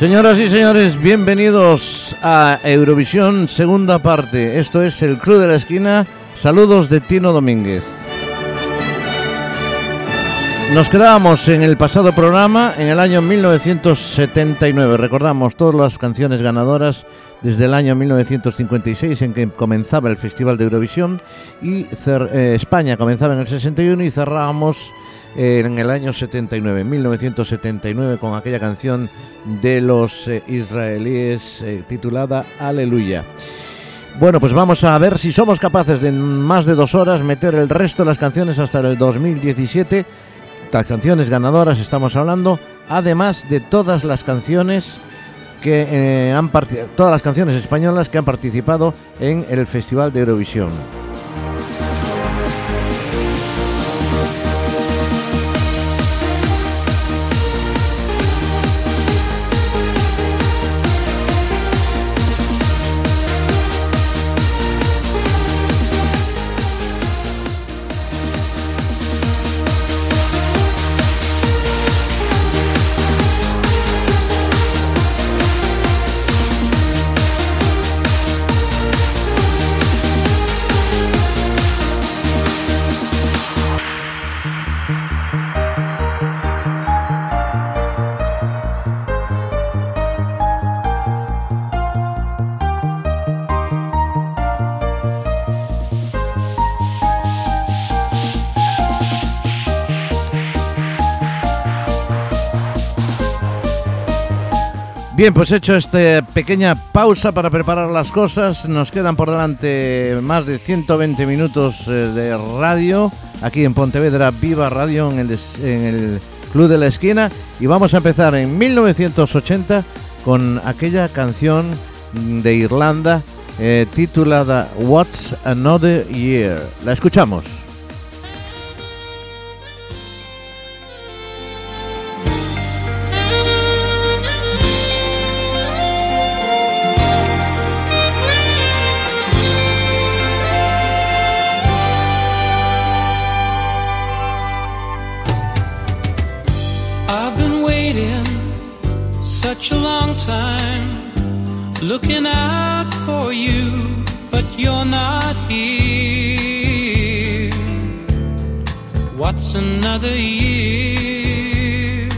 Señoras y señores, bienvenidos a Eurovisión segunda parte. Esto es el Club de la Esquina. Saludos de Tino Domínguez. Nos quedábamos en el pasado programa, en el año 1979. Recordamos todas las canciones ganadoras desde el año 1956 en que comenzaba el Festival de Eurovisión y eh, España comenzaba en el 61 y cerrábamos en el año 79, 1979, con aquella canción de los eh, israelíes eh, titulada Aleluya. Bueno, pues vamos a ver si somos capaces de en más de dos horas meter el resto de las canciones hasta el 2017. Las canciones ganadoras estamos hablando, además de todas las canciones que eh, han todas las canciones españolas que han participado en el Festival de Eurovisión. Bien, pues hecho esta pequeña pausa para preparar las cosas, nos quedan por delante más de 120 minutos eh, de radio aquí en Pontevedra Viva Radio en el, en Club de la Esquina y vamos a empezar en 1980 con aquella canción de Irlanda eh, titulada What's Another Year. La escuchamos. You're not here. What's another year?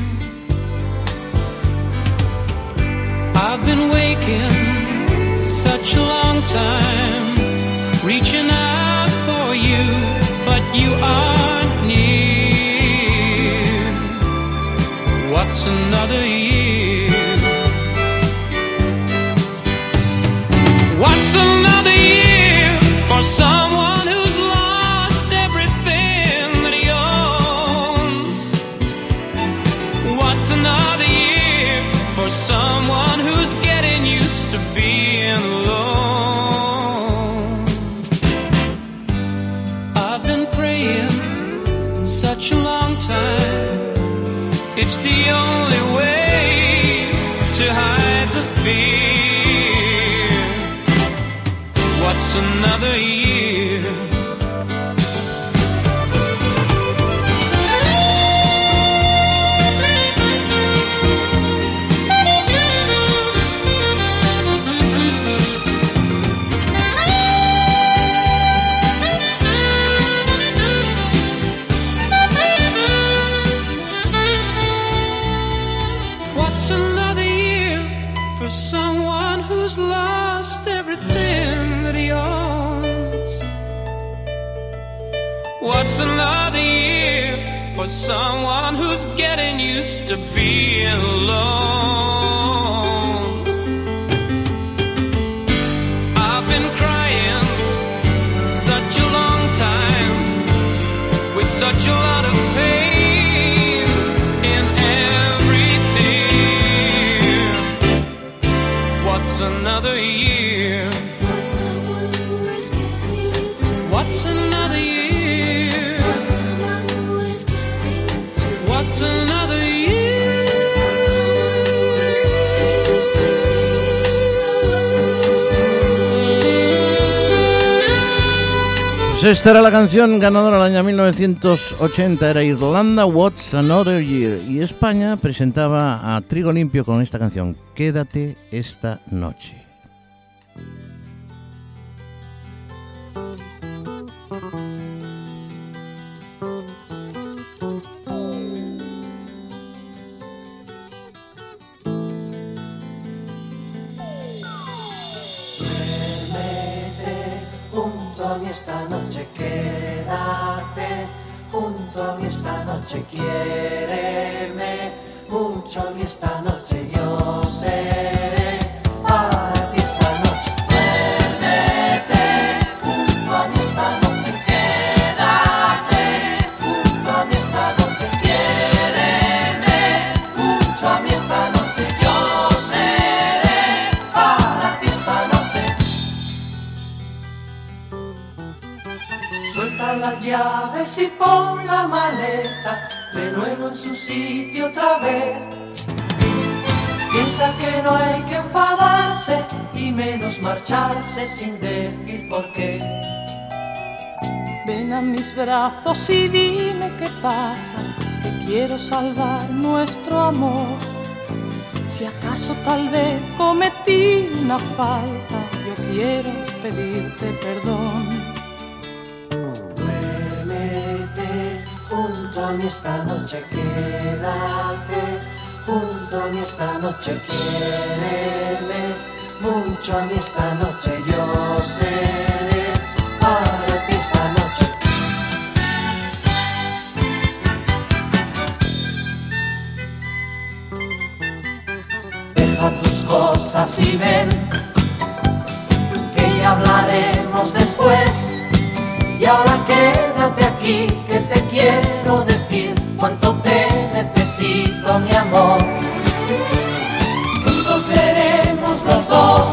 I've been waking such a long time, reaching out for you, but you aren't near. What's another year? Only someone who's lost everything that he owns? What's another year for someone who's getting used to being alone? I've been crying such a long time with such a lot another year? Pues esta era la canción ganadora del año 1980, era Irlanda What's Another Year y España presentaba a Trigo Limpio con esta canción, Quédate esta noche. Esta noche quédate junto a mí esta noche quiéreme mucho a mí esta noche yo seré pon la maleta de nuevo en su sitio otra vez. Piensa que no hay que enfadarse y menos marcharse sin decir por qué. Ven a mis brazos y dime qué pasa, que quiero salvar nuestro amor. Si acaso tal vez cometí una falta, yo quiero pedirte perdón. Junto a mí esta noche, quédate junto a mí esta noche, quiéreme mucho a mí esta noche, yo seré para ti esta noche. Deja tus cosas y ven, que ya hablaremos después. Y ahora quédate aquí, que te quiero decir cuánto te necesito, mi amor. Juntos veremos los dos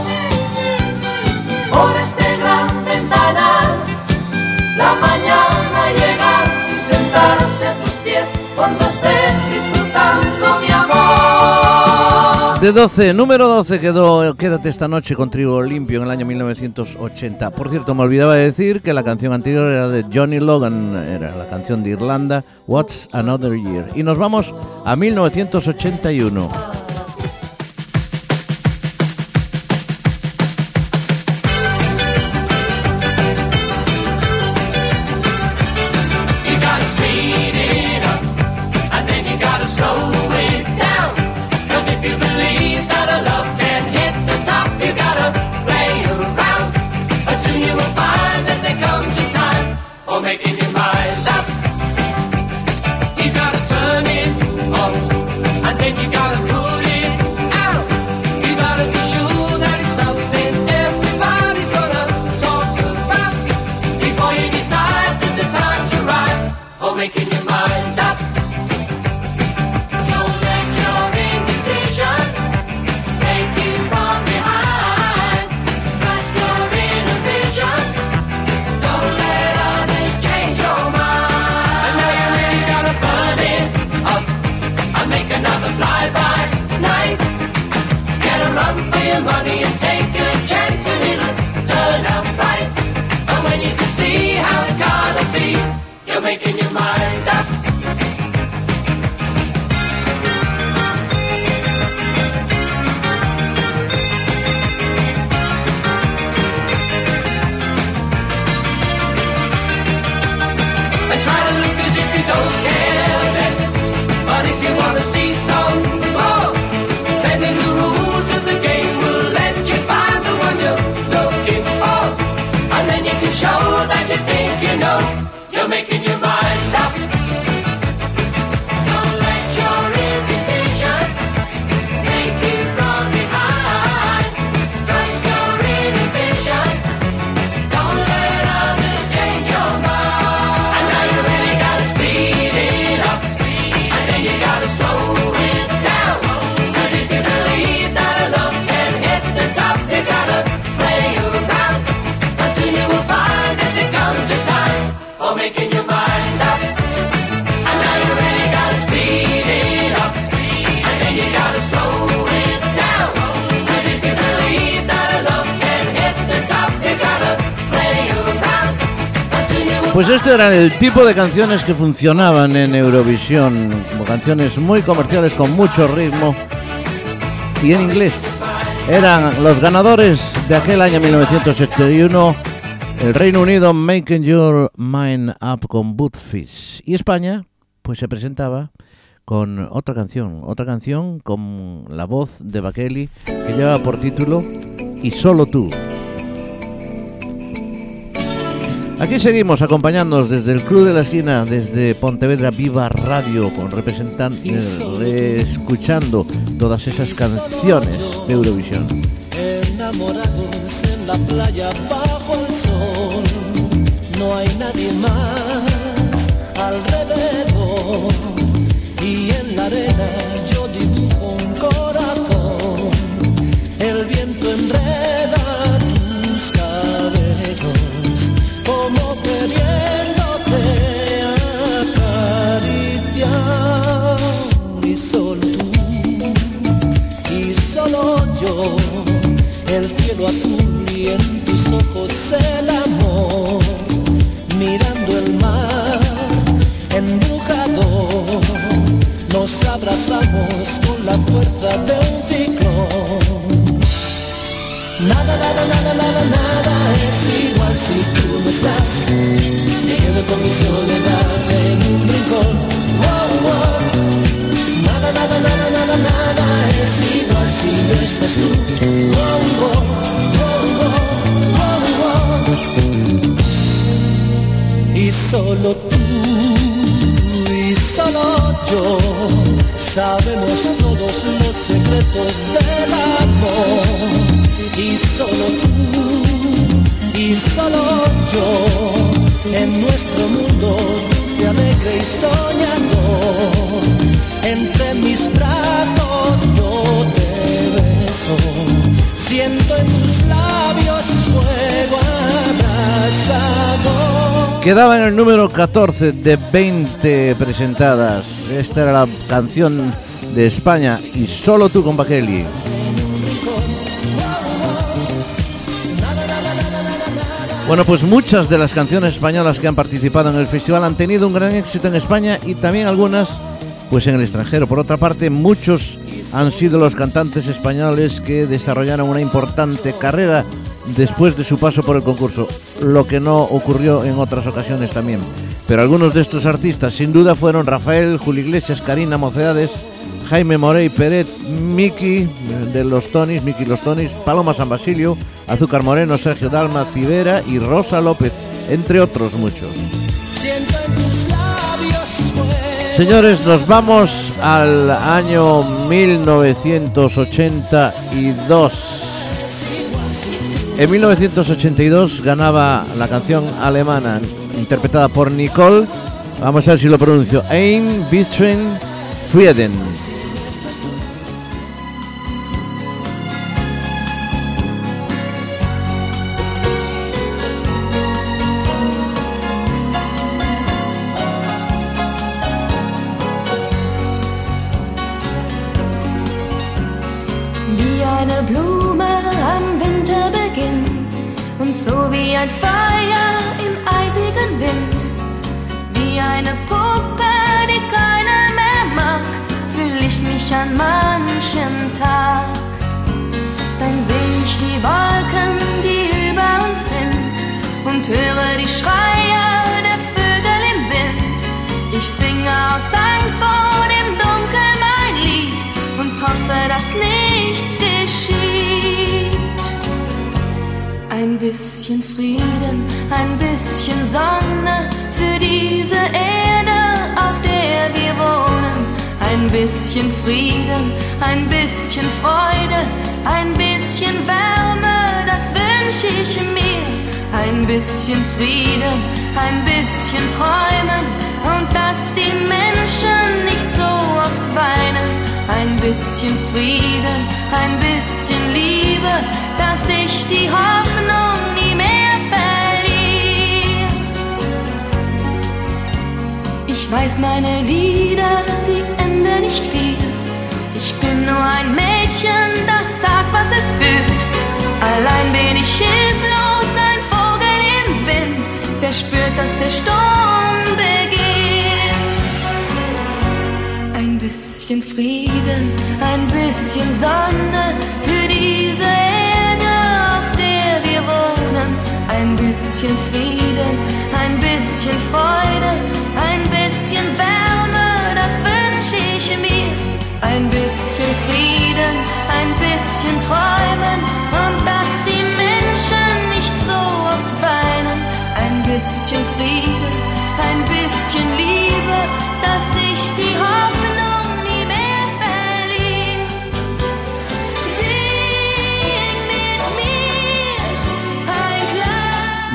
De 12, número 12 quedó Quédate esta noche con Trigo Limpio en el año 1980. Por cierto, me olvidaba de decir que la canción anterior era de Johnny Logan, era la canción de Irlanda, What's Another Year. Y nos vamos a 1981. Your money and take a chance and it'll turn out right. And when you can see how it's gotta be, you're making your mind up. And then Pues este era el tipo de canciones que funcionaban en Eurovisión, como canciones muy comerciales con mucho ritmo y en inglés. Eran los ganadores de aquel año 1981, el Reino Unido Making Your Mind Up con Bootfish y España pues se presentaba con otra canción, otra canción con la voz de Bakeli que lleva por título Y solo tú. Aquí seguimos acompañándonos desde el Club de la Esquina, desde Pontevedra Viva Radio, con representantes, escuchando todas esas canciones de Eurovisión. Enamorados en la playa bajo el sol, no hay nadie más alrededor. Y en la arena el cielo azul y en tus ojos el amor, mirando el mar embrujado, nos abrazamos con la fuerza de un ciclón. Nada, nada, nada, nada, nada es igual si tú no estás. Me quedo con mi soledad en un rincón. Nada, nada, nada, nada, nada es igual si no estás tú. Wow, wow. Y solo tú y solo yo sabemos todos los secretos del amor. Y solo tú y solo yo en nuestro mundo dulce, alegre y soñador. Entre mis brazos siento en labios. Quedaba en el número 14 de 20 presentadas. Esta era la canción de España y solo tú con Bakeli. Bueno, pues muchas de las canciones españolas que han participado en el festival han tenido un gran éxito en España y también algunas pues en el extranjero. Por otra parte, muchos han sido los cantantes españoles que desarrollaron una importante carrera después de su paso por el concurso, lo que no ocurrió en otras ocasiones también. Pero algunos de estos artistas sin duda fueron Rafael, Julio Iglesias, Karina Mocedades, Jaime Morey Peret, Miki de los Tonis, Miki los Tonis, Paloma San Basilio, Azúcar Moreno, Sergio Dalma, Civera y Rosa López, entre otros muchos. Señores, nos vamos al año 1982. En 1982 ganaba la canción alemana interpretada por Nicole. Vamos a ver si lo pronuncio. Ein bisschen Frieden.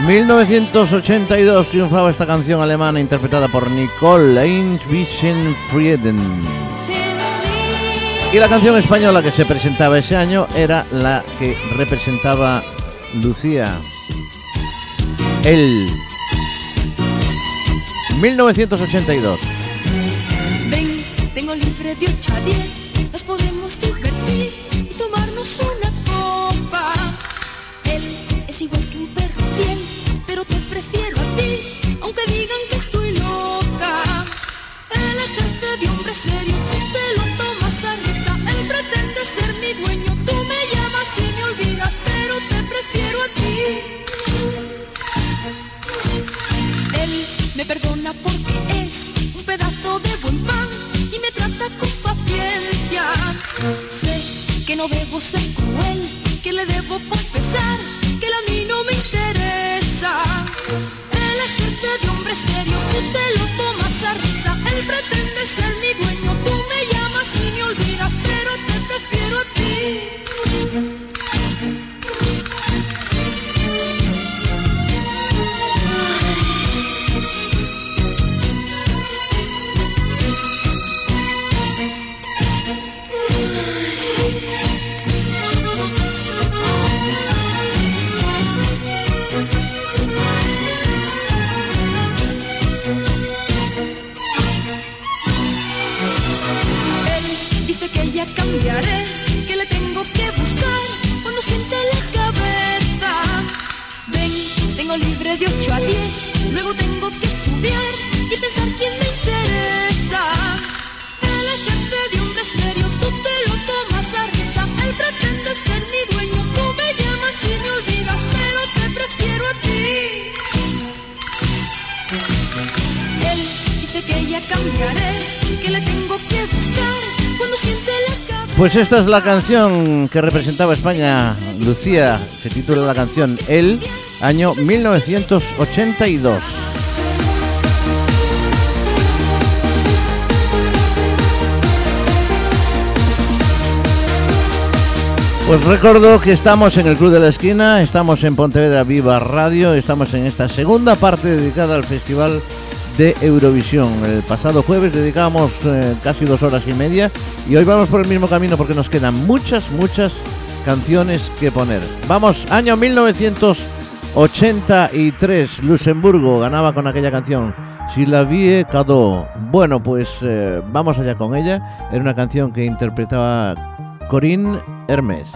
1982 triunfaba esta canción alemana interpretada por Nicole Einzwischen Frieden. Y la canción española que se presentaba ese año era la que representaba Lucía. El 1982. Ven, tengo libre de 8 a 10. Pues esta es la canción que representaba España, Lucía. Se titula la canción El, año 1982. Os pues recuerdo que estamos en el Club de la Esquina, estamos en Pontevedra Viva Radio, estamos en esta segunda parte dedicada al Festival de Eurovisión. El pasado jueves dedicamos eh, casi dos horas y media y hoy vamos por el mismo camino porque nos quedan muchas, muchas canciones que poner. Vamos, año 1983, Luxemburgo ganaba con aquella canción. Si la vie cadó. Bueno, pues eh, vamos allá con ella. Era una canción que interpretaba Corinne Hermes.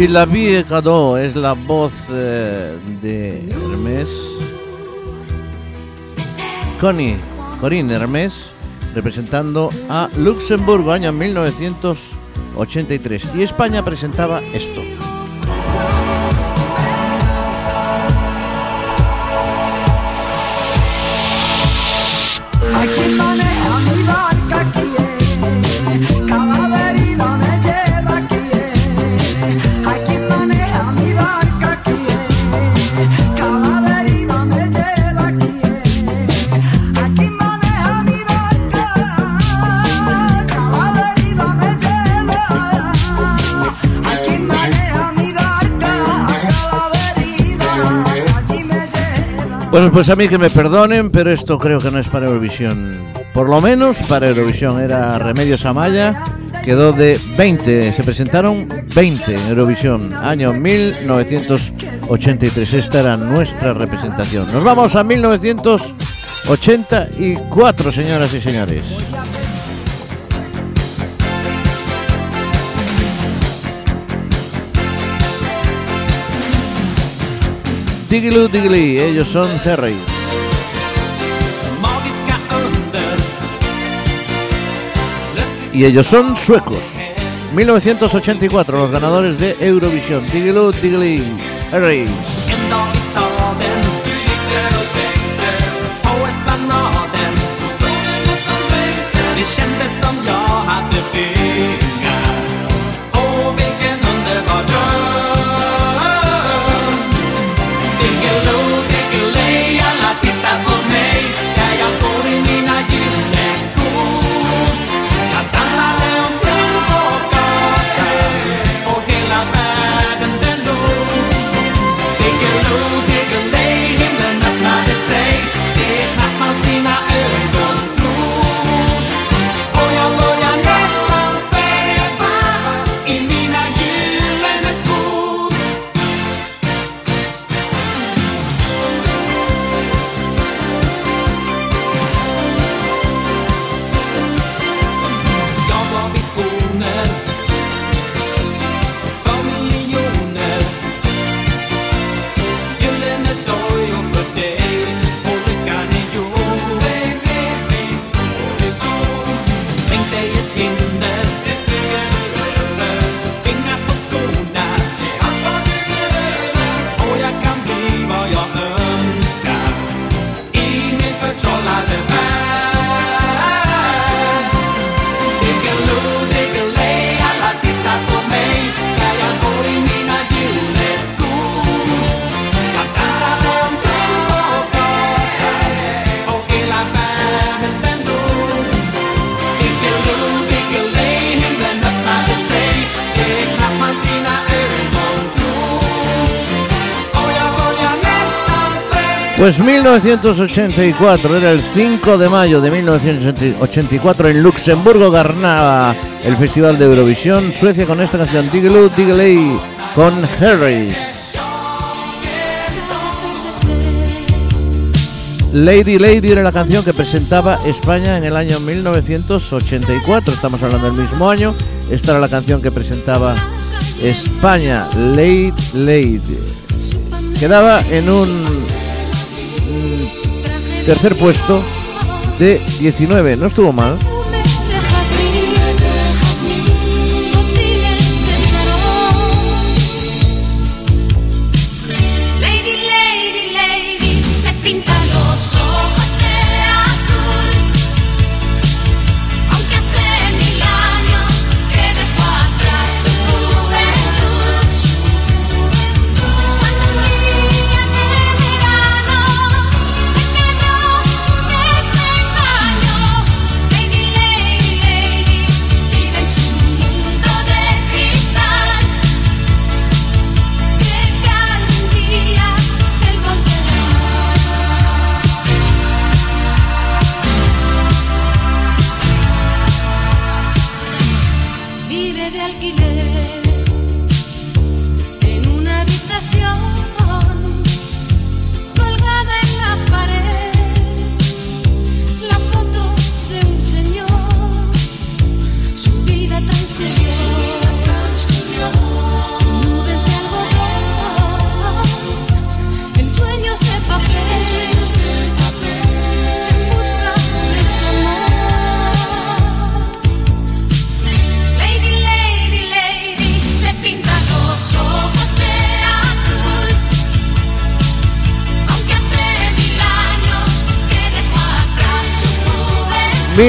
Si la vie cadeau es la voz eh, de Hermès. Connie, Corinne Hermès, representando a Luxemburgo, año 1983. Y España presentaba esto. Bueno, pues a mí que me perdonen, pero esto creo que no es para Eurovisión. Por lo menos para Eurovisión. Era Remedios Amaya, quedó de 20. Se presentaron 20 en Eurovisión, año 1983. Esta era nuestra representación. Nos vamos a 1984, señoras y señores. Diggiloo Diggly, ellos son Terry. Y ellos son suecos. 1984, los ganadores de Eurovisión. Diggiloo Diggly Harry. Sväva Pues 1984, era el 5 de mayo de 1984 en Luxemburgo ganaba el Festival de Eurovisión Suecia con esta canción Diggiloo Diggiley con Harris. Lady Lady era la canción que presentaba España en el año 1984. Estamos hablando del mismo año. Esta era la canción que presentaba España, Lady Lady. Quedaba en un tercer puesto de 19. No estuvo mal.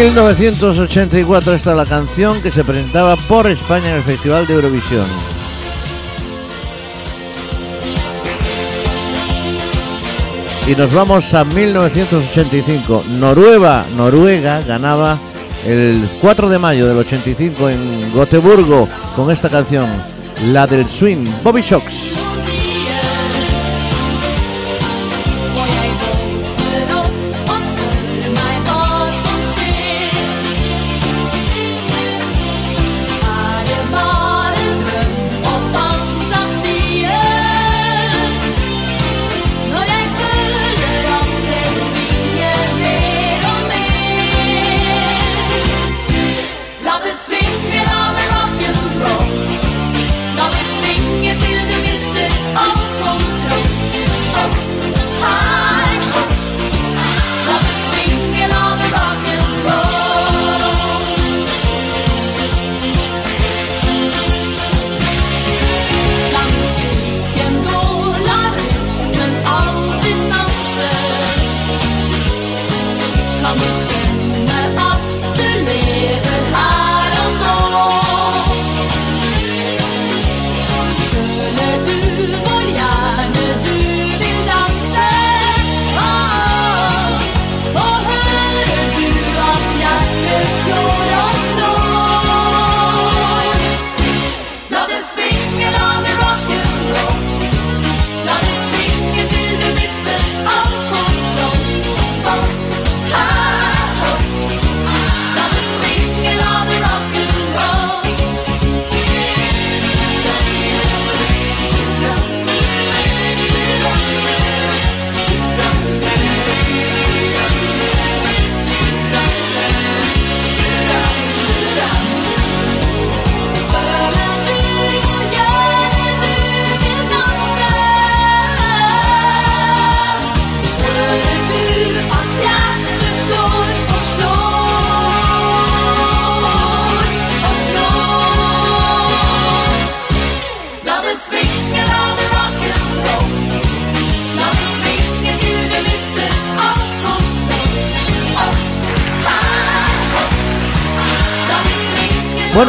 1984 esta es la canción que se presentaba por España en el Festival de Eurovisión. Y nos vamos a 1985. Noruega, Noruega ganaba el 4 de mayo del 85 en Gotemburgo con esta canción, la del swing, Bobby Shocks.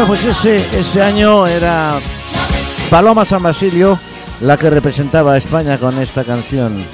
Bueno, pues ese, ese año era. Paloma San Basilio la que representaba a España con esta canción.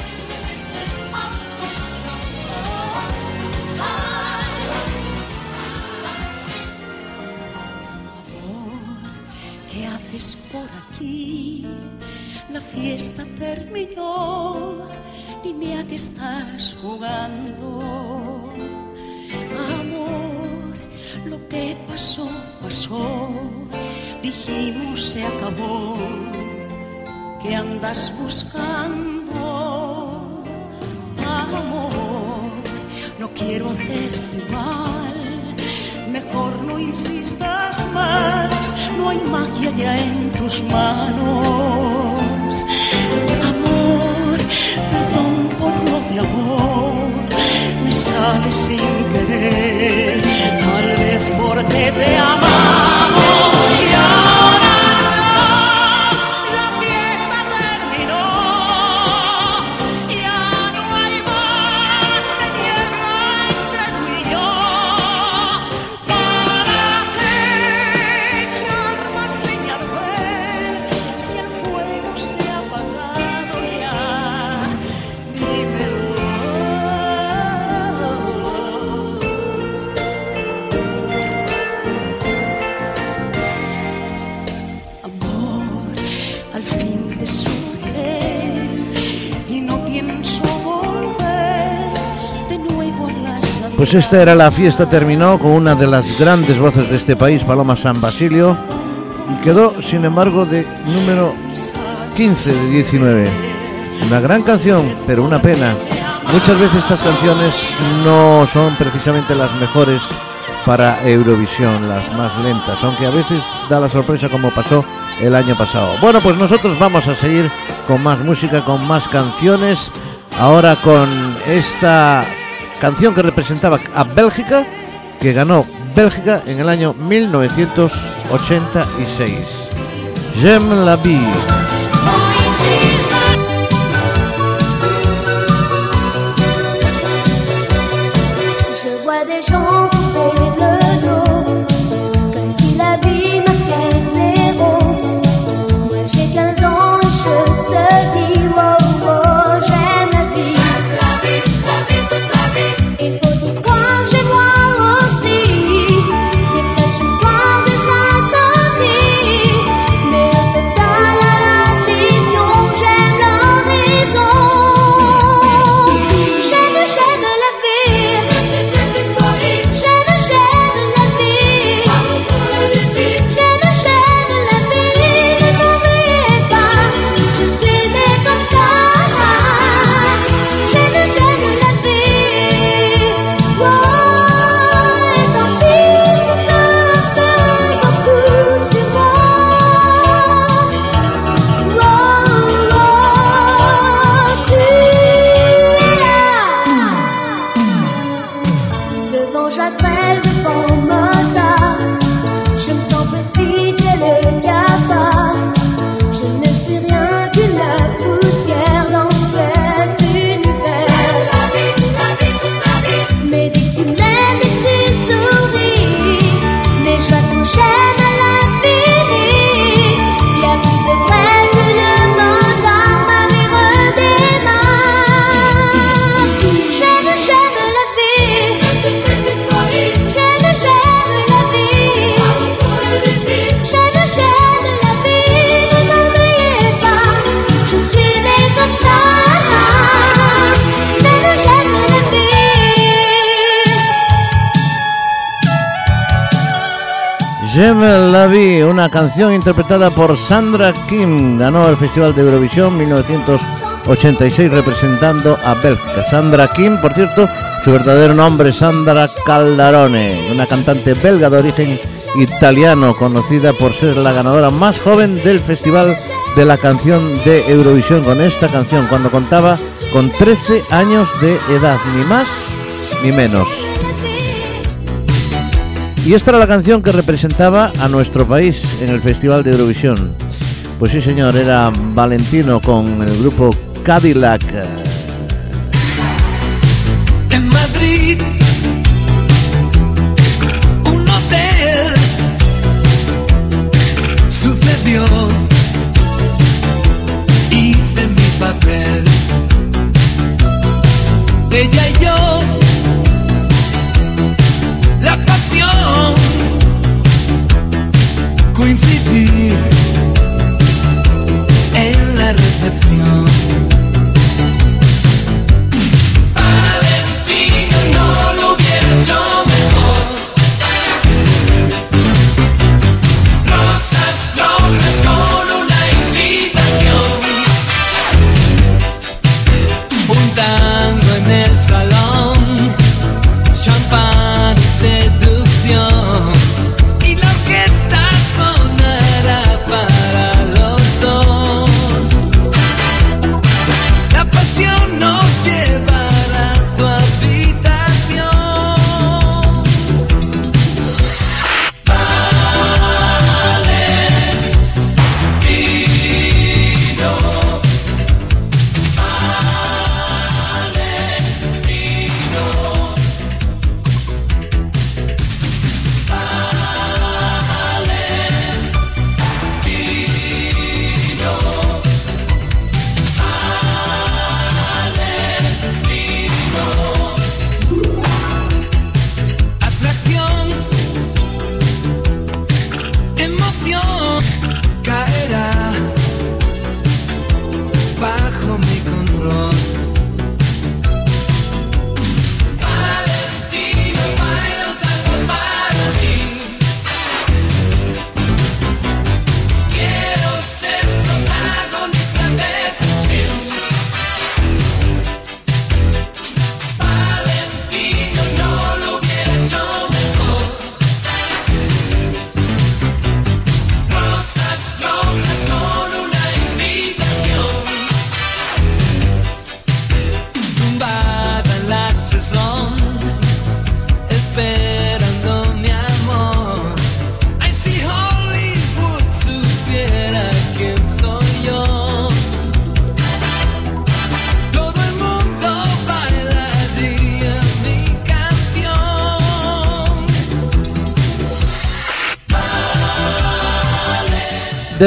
Pues esta era la fiesta, terminó con una de las grandes voces de este país, Paloma San Basilio, y quedó, sin embargo, de número 15 de 19. Una gran canción, pero una pena. Muchas veces estas canciones no son precisamente las mejores para Eurovisión, las más lentas, aunque a veces da la sorpresa como pasó el año pasado. Bueno, pues nosotros vamos a seguir con más música, con más canciones, ahora con esta canción que representaba a Bélgica, que ganó Bélgica en el año 1986. J'aime la vie. La vie, una canción interpretada por Sandra Kim, ganó el Festival de Eurovisión 1986 representando a Bélgica. Sandra Kim, por cierto, su verdadero nombre es Sandra Caldarone, una cantante belga de origen italiano, conocida por ser la ganadora más joven del Festival de la Canción de Eurovisión con esta canción, cuando contaba con 13 años de edad, ni más ni menos. Y esta era la canción que representaba a nuestro país en el Festival de Eurovisión. Pues sí, señor, era Valentino con el grupo Cadillac.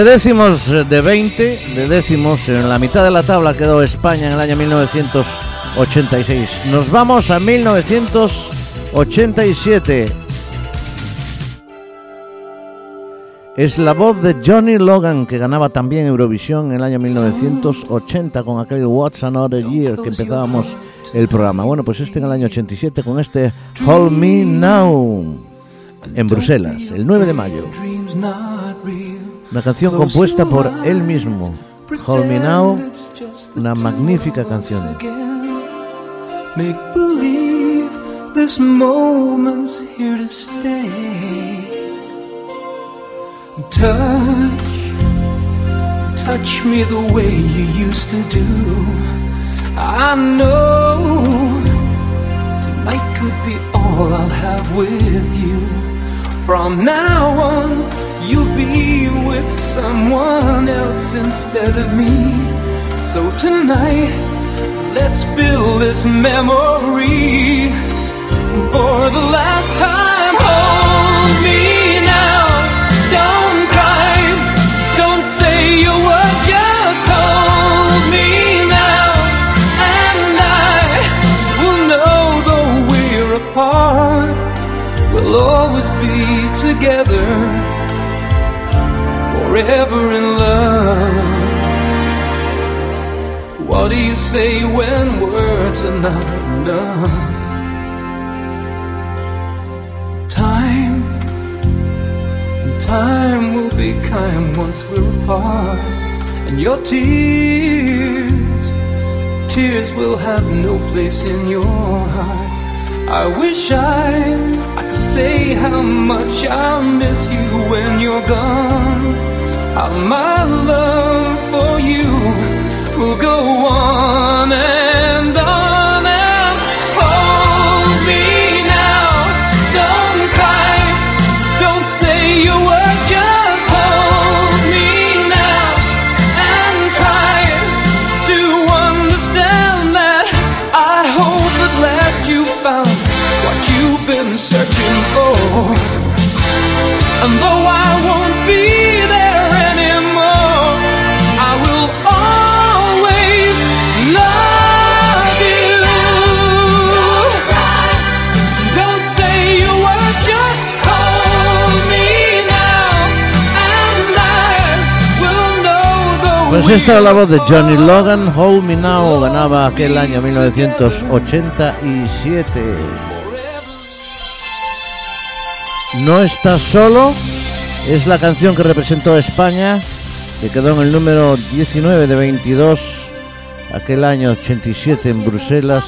De décimos de 20, de décimos en la mitad de la tabla quedó España en el año 1986. Nos vamos a 1987. Es la voz de Johnny Logan que ganaba también Eurovisión en el año 1980 con aquel What's Another Year que empezábamos el programa. Bueno, pues este en el año 87 con este Hold Me Now en Bruselas, el 9 de mayo. Una canción compuesta por él mismo. Hold Me Now, una magnífica canción. Make believe this moment's here to stay. Touch, touch me the way you used to do. I know tonight could be all I'll have with you. From now on, you'll be with someone else instead of me. So tonight, let's fill this memory for the last time. Hold me now, don't cry, don't say your words, just hold me now, and I will know though we're apart, we'll always be together, forever in love. What do you say when words are not enough? Time Time will be kind once we're apart, and your tears, tears will have no place in your heart. I wish I, I could say how much I miss you when you're gone. How my love for you will go on and on and hold me now. Don't cry, don't say your word, just hold me now and try to understand that I hope at last you found what you've been searching for. And though I Pues esta era la voz de Johnny Logan, Hold Me Now, ganaba aquel año 1987. No estás solo, es la canción que representó a España, que quedó en el número 19 de 22, aquel año 87 en Bruselas,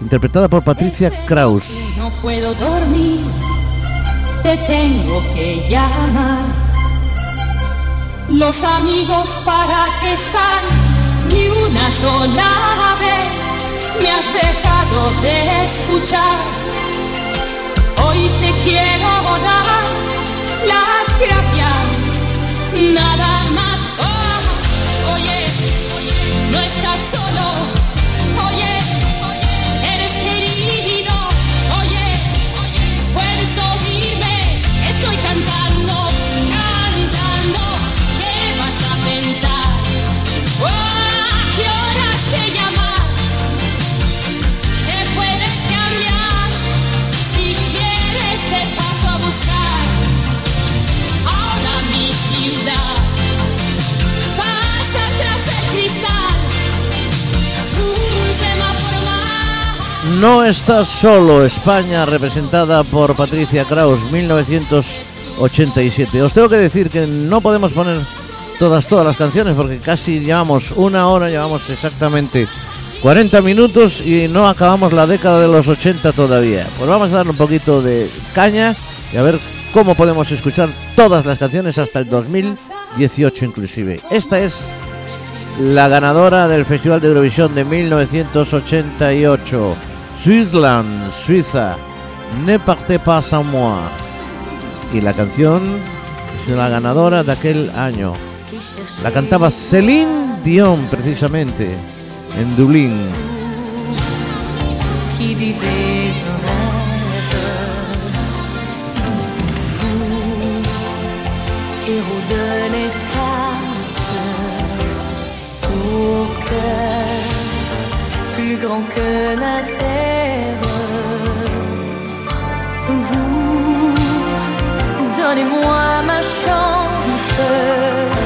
interpretada por Patricia Kraus. No puedo dormir, te tengo que llamar. Los amigos para qué están, ni una sola vez me has dejado de escuchar. Hoy te quiero dar las gracias, nada más. No estás solo, España, representada por Patricia Kraus, 1987. Os tengo que decir que no podemos poner todas, todas las canciones porque casi llevamos una hora, llevamos exactamente 40 minutos y no acabamos la década de los 80 todavía. Pues vamos a darle un poquito de caña y a ver cómo podemos escuchar todas las canciones hasta el 2018 inclusive. Esta es la ganadora del Festival de Eurovisión de 1988, Switzerland, Suiza, Ne partez pas sans moi. Y la canción es la ganadora de aquel año. La cantaba Celine Dion precisamente en Dublín. Que la terre. Vous, donnez-moi ma chance.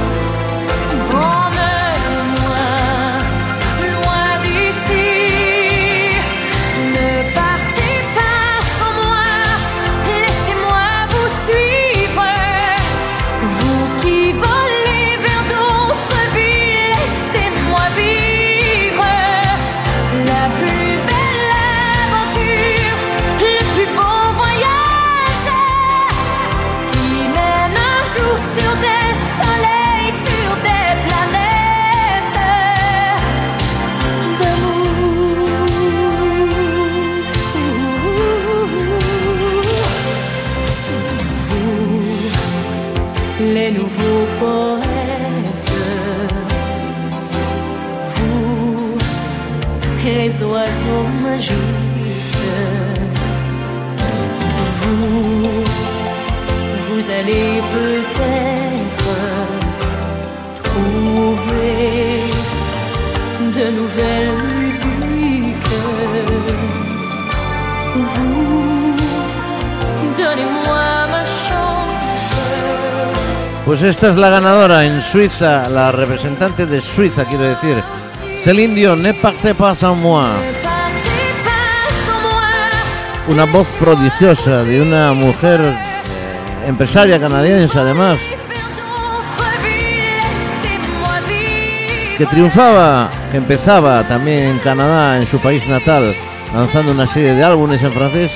Pues esta es la ganadora en Suiza, la representante de Suiza, quiero decir. Celine Dion, Ne partez pas sans moi. Una voz prodigiosa de una mujer eh, empresaria canadiense además, que triunfaba, que empezaba también en Canadá, en su país natal, lanzando una serie de álbumes en francés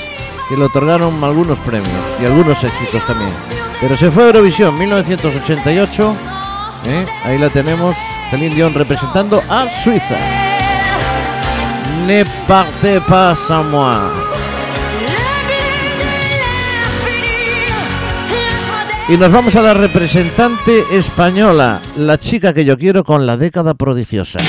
que le otorgaron algunos premios y algunos éxitos también. Pero se fue a Eurovisión 1988, ¿eh? ahí la tenemos, Celine Dion representando a Suiza. Ne partez pas sans moi. Y nos vamos a la representante española, la chica que yo quiero con la década prodigiosa.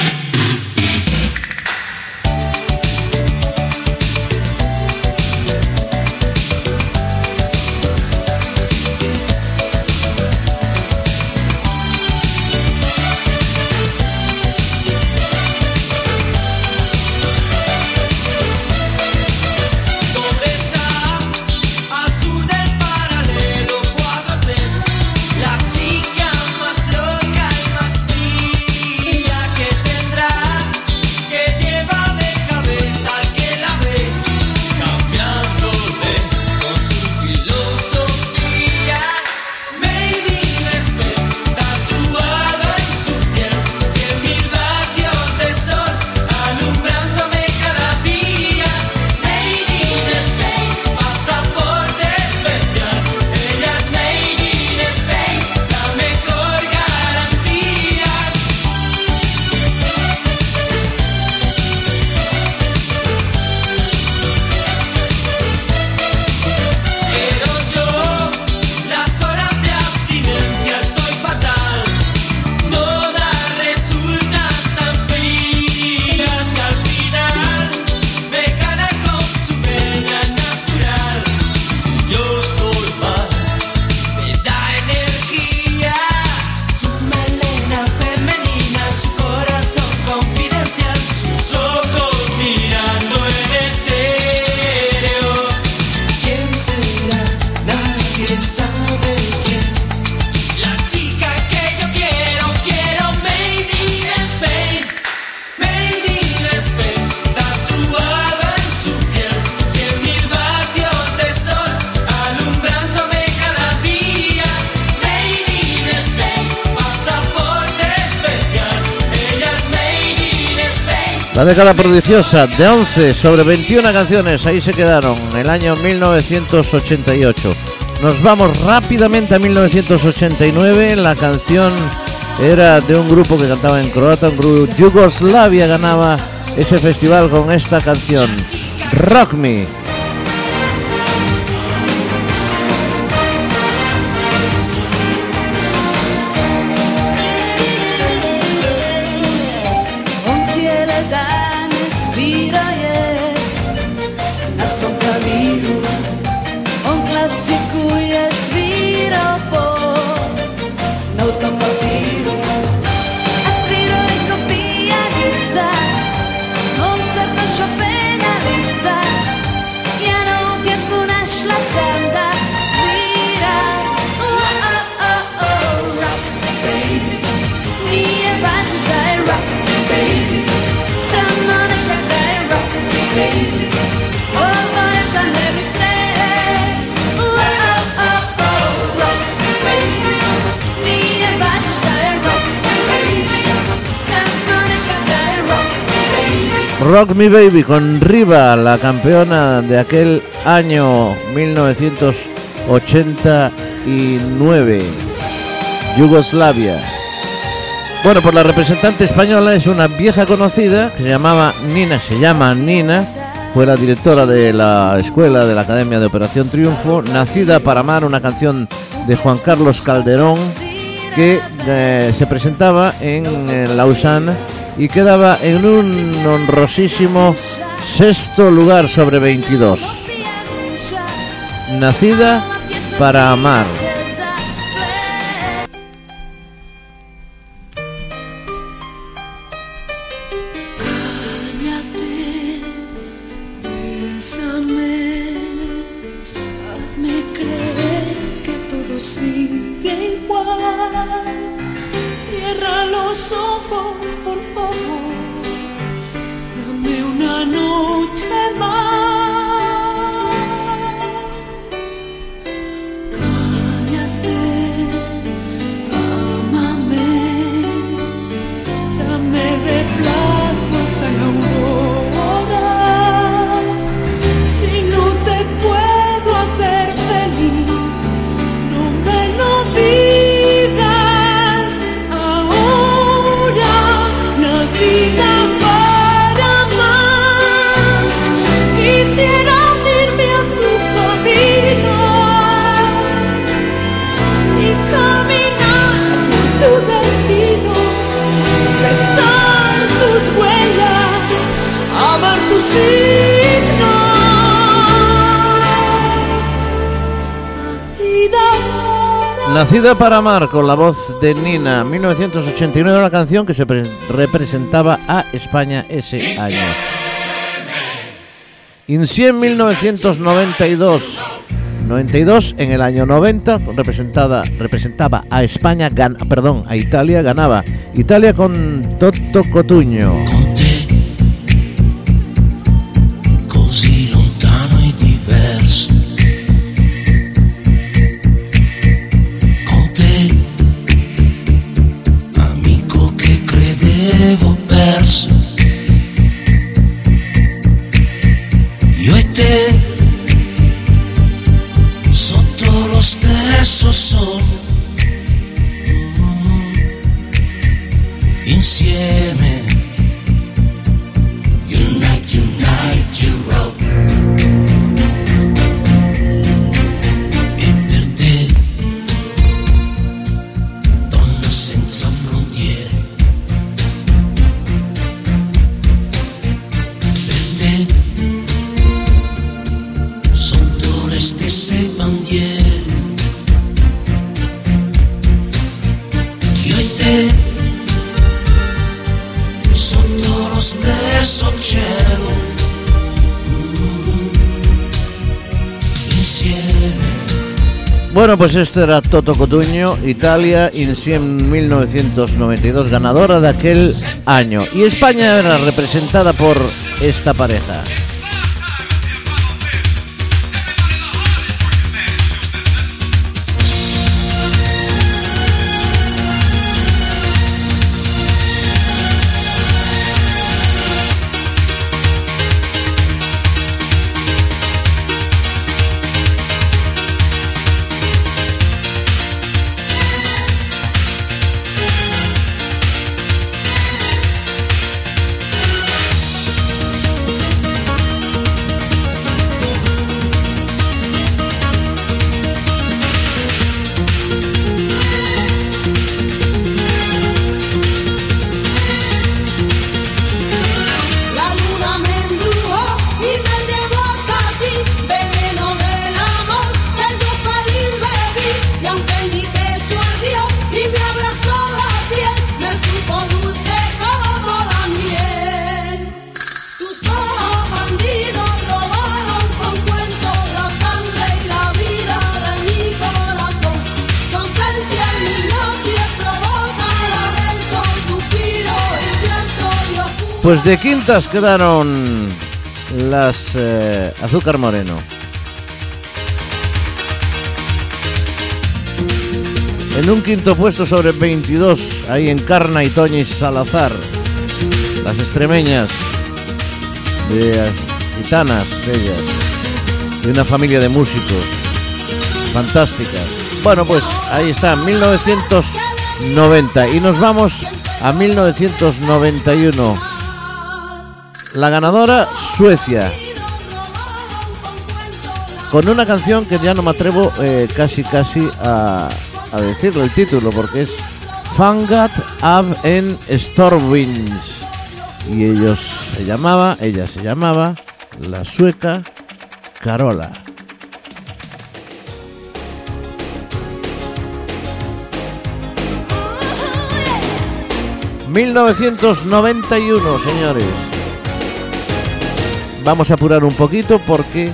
Década prodigiosa de 11 sobre 21 canciones, ahí se quedaron, el año 1988. Nos vamos rápidamente a 1989, la canción era de un grupo que cantaba en croata, un grupo Yugoslavia ganaba ese festival con esta canción, Rock Me. Rock Me Baby con Riva, la campeona de aquel año 1989, Yugoslavia. Bueno, pues la representante española es una vieja conocida que se llamaba Nina, se llama Nina, fue la directora de la escuela de la Academia de Operación Triunfo, nacida para amar una canción de Juan Carlos Calderón que eh, se presentaba en, eh, Lausanne y quedaba en un honrosísimo sexto lugar sobre 22. Nacida para amar. Hazme creer que todo sigue igual. Cierra los ojos, por favor, dame una noche más. Nacida para amar con la voz de Nina, 1989 una canción que se pre- representaba a España ese año. Incien 1992. 92 en el año 90 representada representaba a España, gan- perdón, a Italia ganaba Italia con Toto Cotuño. Bueno, pues este era Toto Cotuño, Italia, Incien 1992, ganadora de aquel año. Y España era representada por esta pareja. Pues de quintas quedaron las eh, Azúcar Moreno. En un quinto puesto sobre 22, ahí encarna y Toñi Salazar, las extremeñas, de gitanas ellas, de una familia de músicos fantásticas. Bueno, pues ahí está, 1990 y nos vamos a 1991. La ganadora, Suecia. Con una canción que ya no me atrevo eh, casi casi a, a decirlo el título porque es Fangat Ab en Stormwinds. Y ellos se llamaba, ella se llamaba la sueca Carola. ...1991, señores. Vamos a apurar un poquito porque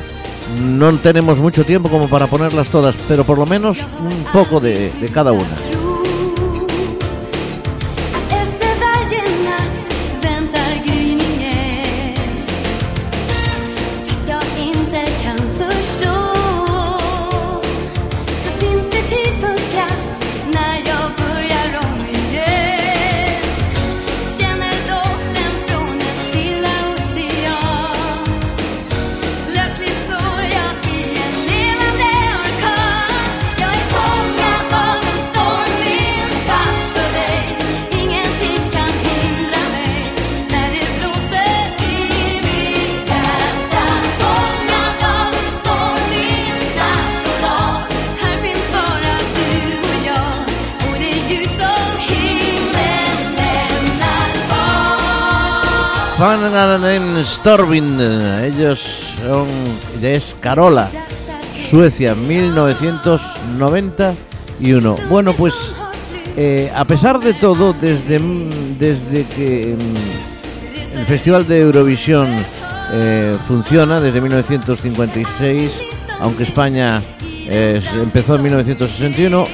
no tenemos mucho tiempo como para ponerlas todas, pero por lo menos un poco de, cada una. Kvar Fangan en Stormwind, ellos son de es Carola. Suecia, 1991. Bueno, pues eh, a pesar de todo, desde, desde que mm, el Festival de Eurovisión eh, funciona, desde 1956, aunque España eh, empezó en 1961,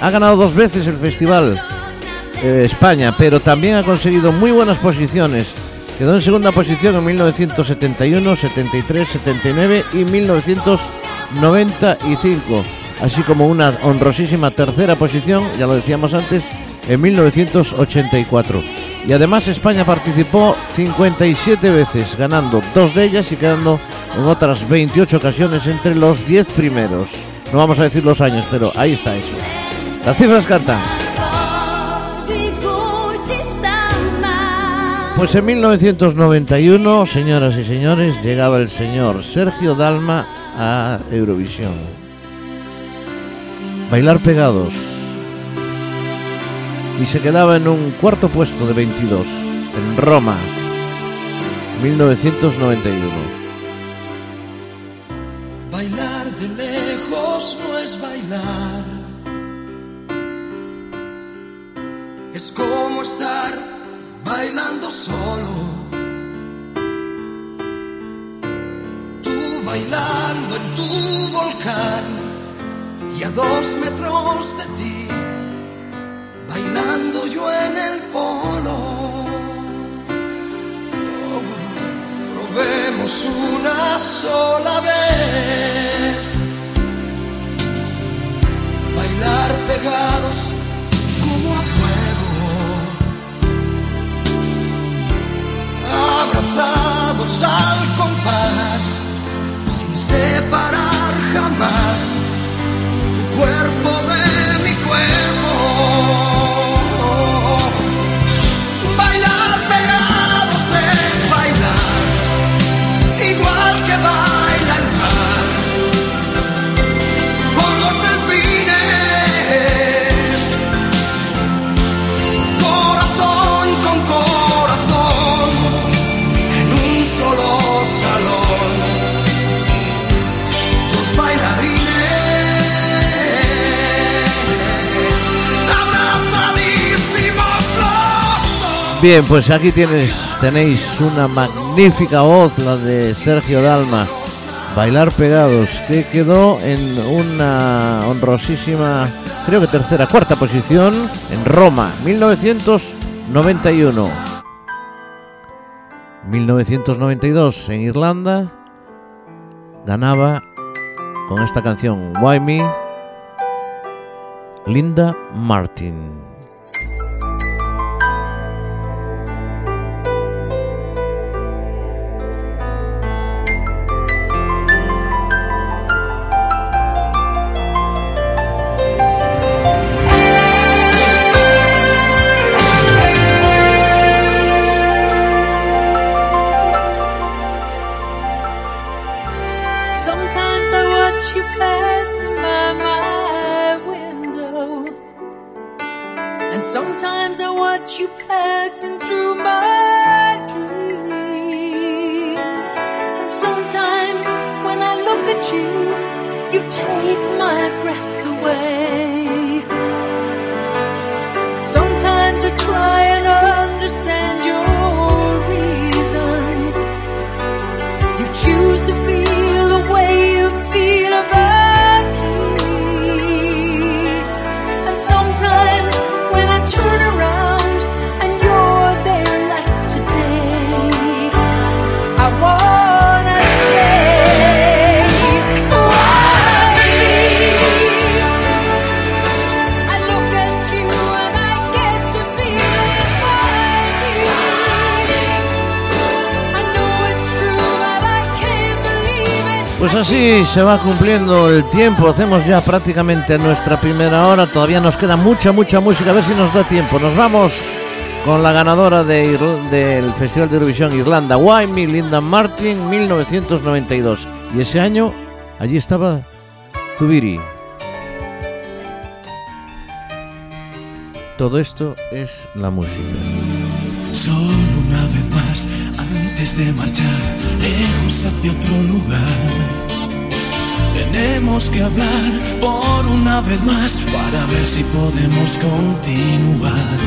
ha ganado dos veces el festival eh, España, pero también ha conseguido muy buenas posiciones. Quedó en segunda posición en 1971, 73, 79 y 1995, así como una honrosísima tercera posición, ya lo decíamos antes, en 1984. Y además España participó 57 veces, ganando dos de ellas y quedando en otras 28 ocasiones entre los 10 primeros. No vamos a decir los años, pero ahí está eso. Las cifras cantan. Pues en 1991, señoras y señores, llegaba el señor Sergio Dalma a Eurovisión. Bailar pegados. Y se quedaba en un cuarto puesto de 22, en Roma, 1991. Bien, pues aquí tienes, tenéis una magnífica voz, la de Sergio Dalma. Bailar pegados, que quedó en una honrosísima, creo que tercera, cuarta posición en Roma, 1991. 1992 en Irlanda ganaba con esta canción Why Me Linda Martin. You passing through my dreams. And sometimes when I look at you, you take my breath away. Sometimes I try Pues así se va cumpliendo el tiempo. Hacemos ya prácticamente nuestra primera hora. Todavía nos queda mucha, mucha música. A ver si nos da tiempo. Nos vamos con la ganadora de del Festival de Eurovisión Irlanda, Why Linda Martin, 1992. Y ese año allí estaba Zubiri. Todo esto es la música. De marchar, lejos hacia otro lugar. Tenemos que hablar por una vez más para ver si podemos continuar.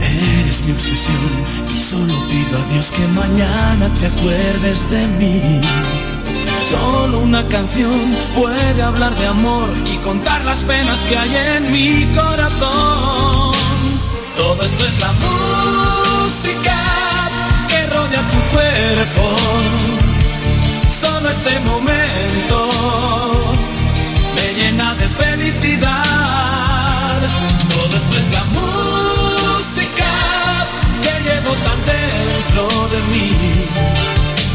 Eres mi obsesión y solo pido a Dios que mañana te acuerdes de mí. Solo una canción puede hablar de amor y contar las penas que hay en mi corazón. Todo esto es la música que rodea tu cuerpo. Solo este momento me llena de felicidad. Todo esto es la música que llevo tan dentro de mí.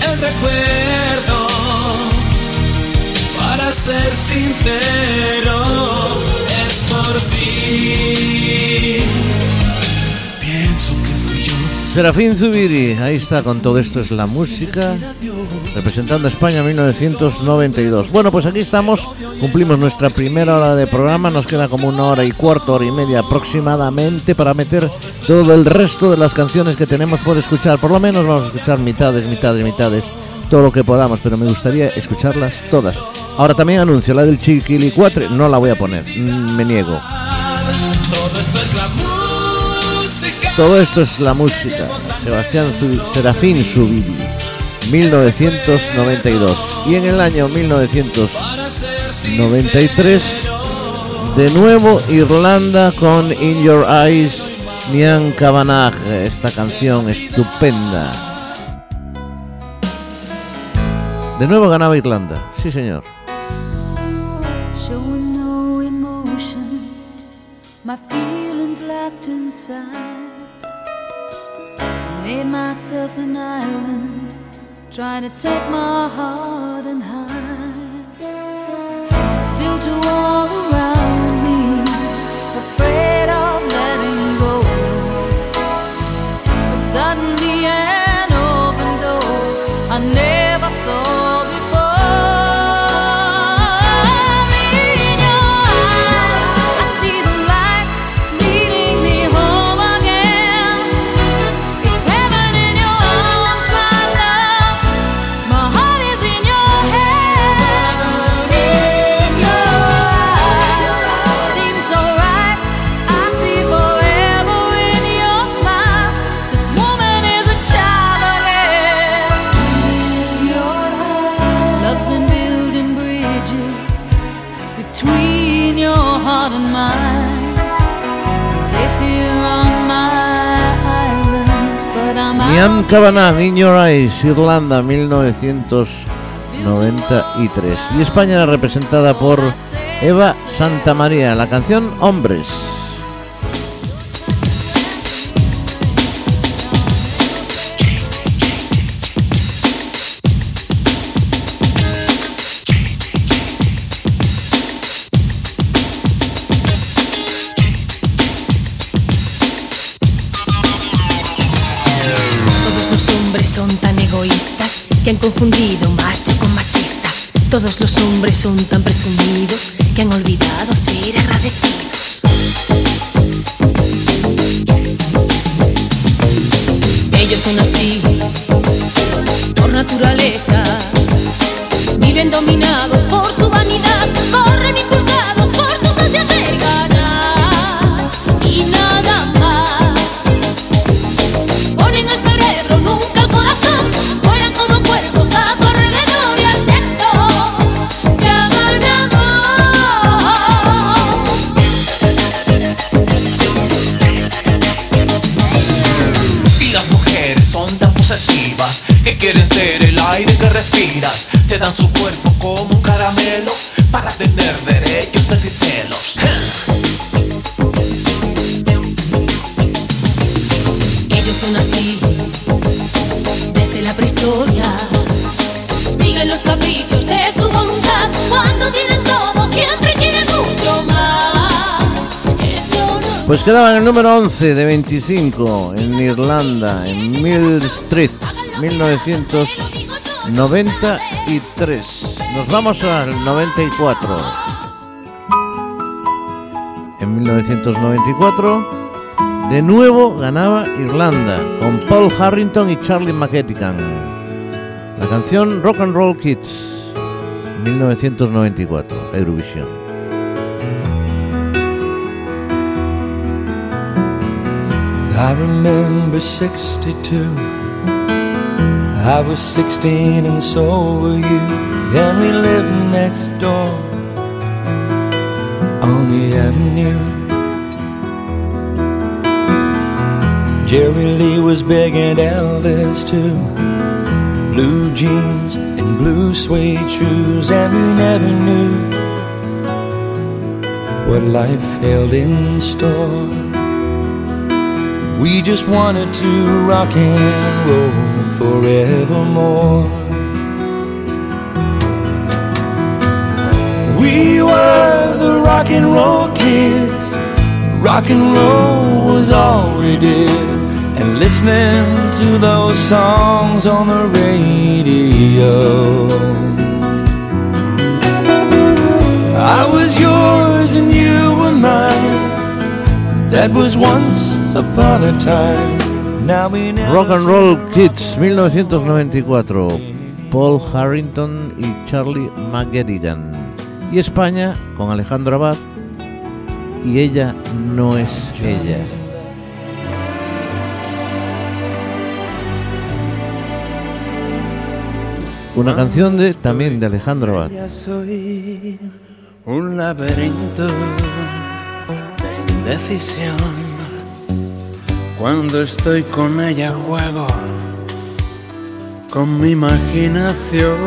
El recuerdo, para ser sincero, es por ti. Serafín Zubiri, ahí está con todo esto es la música, representando a España 1992. Bueno, pues aquí estamos, cumplimos nuestra primera hora de programa, nos queda como una hora y cuarto, hora y media aproximadamente para meter todo el resto de las canciones que tenemos por escuchar. Por lo menos vamos a escuchar mitades, mitades, mitades, todo lo que podamos, pero me gustaría escucharlas todas. Ahora también anuncio la del Chiquilicuatre, no la voy a poner, mm, me niego. Todo esto es la música. Sebastián Serafín Zubiri, 1992. Y en el año 1993, de nuevo Irlanda con In Your Eyes, Nian Kavanagh, esta canción estupenda. De nuevo ganaba Irlanda, sí señor. Made myself an island, trying to take my heart and Kavanagh, In Your Eyes, Irlanda, 1993. Y España representada por Eva Santamaría, la canción Hombres. Quedaba en el número 11 de 25 en Irlanda, en Mill Street, 1993. Nos vamos al 94. En 1994, de nuevo ganaba Irlanda con Paul Harrington y Charlie McEtican. La canción Rock and Roll Kids. 1994, Eurovisión. I remember 62. I was 16 and so were you. And we lived next door on the avenue. Jerry Lee was big and Elvis too. Blue jeans and blue suede shoes, and we never knew what life held in store. We just wanted to rock and roll forevermore. We were the rock and roll kids. Rock and roll was all we did. And listening to those songs on the radio. I was yours and you were mine. That was once Rock and Roll Kids 1994, Paul Harrington y Charlie McGettigan. Y España con Alejandro Abad y ella no es ella. Una canción de también de Alejandro Abad. Un laberinto de indecisión. Cuando estoy con ella juego con mi imaginación.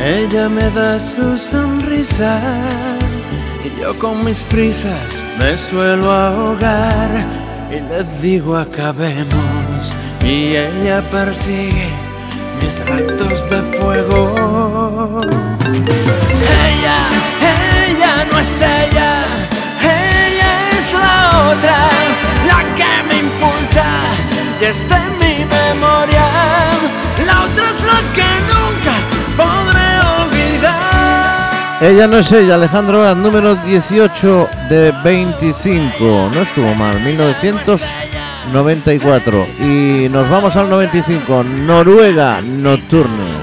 Ella me da su sonrisa y yo con mis prisas me suelo ahogar y le digo acabemos y ella persigue mis actos de fuego. Ella, ella no es ella, otra, la que me impulsa y está en mi memoria. La otra es la que nunca podré olvidar. Ella no es ella, Alejandro número 18 de 25. No estuvo mal, 1994. Y nos vamos al 95, Noruega Nocturne.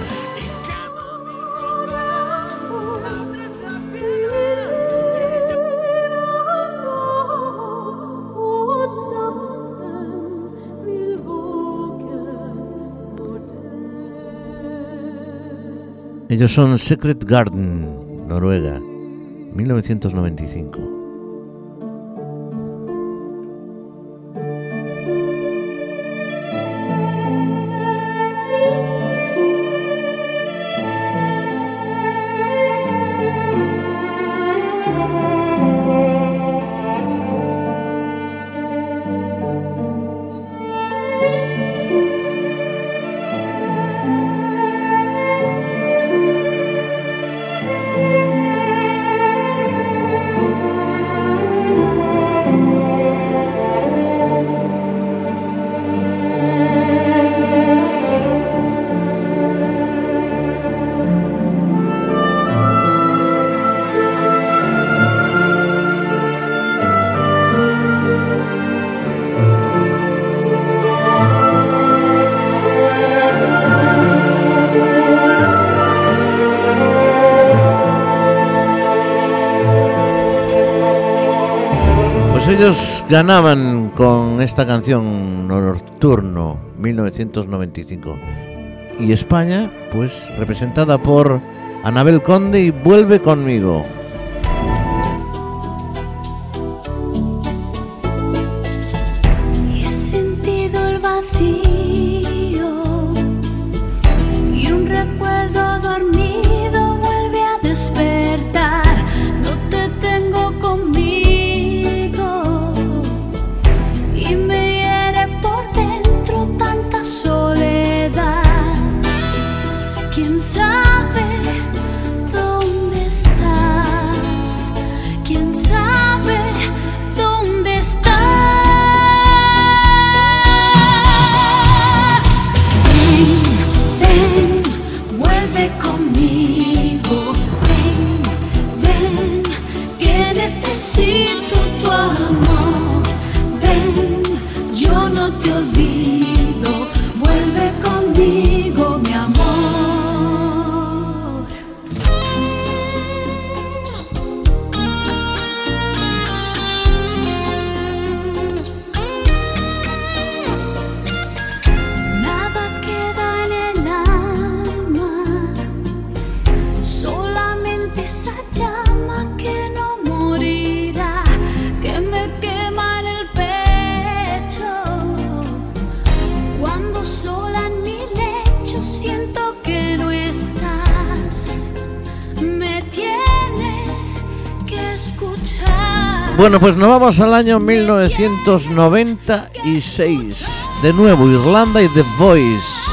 Ellos son Secret Garden, Noruega, 1995. Ganaban con esta canción Nocturno 1995. Y España, pues representada por Anabel Conde y Vuelve conmigo. Bueno, pues nos vamos al año 1996. De nuevo, Irlanda y The Voice.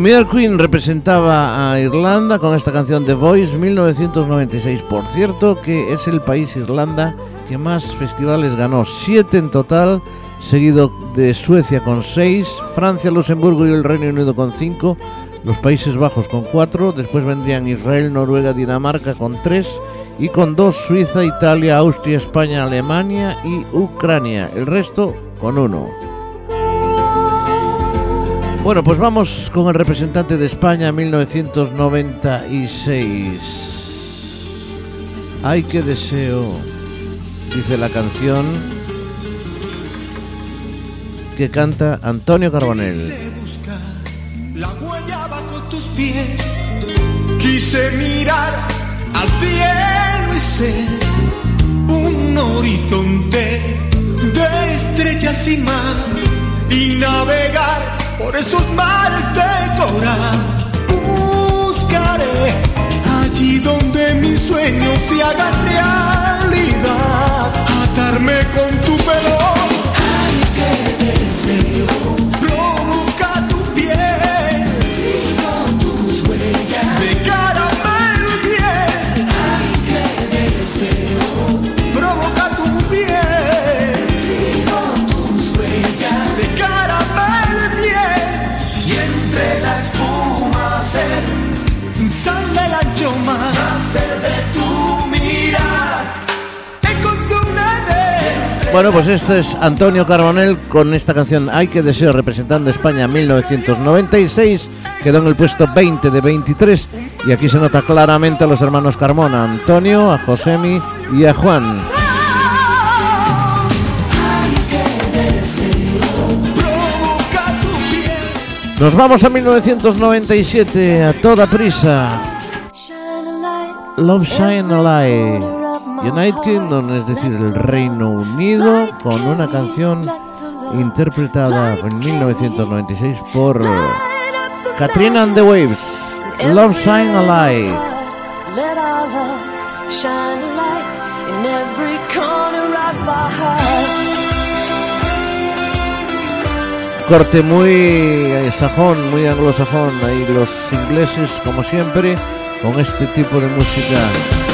Emir Queen representaba a Irlanda con esta canción The Voice 1996. Por cierto, que es el país Irlanda que más festivales ganó, siete en total, seguido de Suecia con seis, Francia, Luxemburgo y el Reino Unido con cinco, los Países Bajos con cuatro, después vendrían Israel, Noruega, Dinamarca con tres y con dos Suiza, Italia, Austria, España, Alemania y Ucrania. El resto con uno. Bueno, pues vamos con el representante de España 1996. Ay, qué deseo, dice la canción que canta Antonio Carbonell. buscar la huella bajo tus pies. Quise mirar al cielo y ser un horizonte de estrellas y mar y navegar por esos mares de coral. Buscaré allí donde mis sueños se hagan realidad, atarme con tu pelo. Ay, qué deseo provoca Bueno, pues este es Antonio Carbonell con esta canción Ay que deseo representando España 1996. Quedó en el puesto 20 de 23 y aquí se nota claramente a los hermanos Carmona, a Antonio, a Josemi y a Juan. Nos vamos a 1997 a toda prisa. Love Shine a Light. United Kingdom, es decir, el Reino Unido, con una canción interpretada en 1996 por Katrina and the Waves. Love Shine a Light. Let our love shine a light in every corner of our hearts. Corte muy eh, sajón, muy anglosajón. Ahí los ingleses, como siempre, con este tipo de música.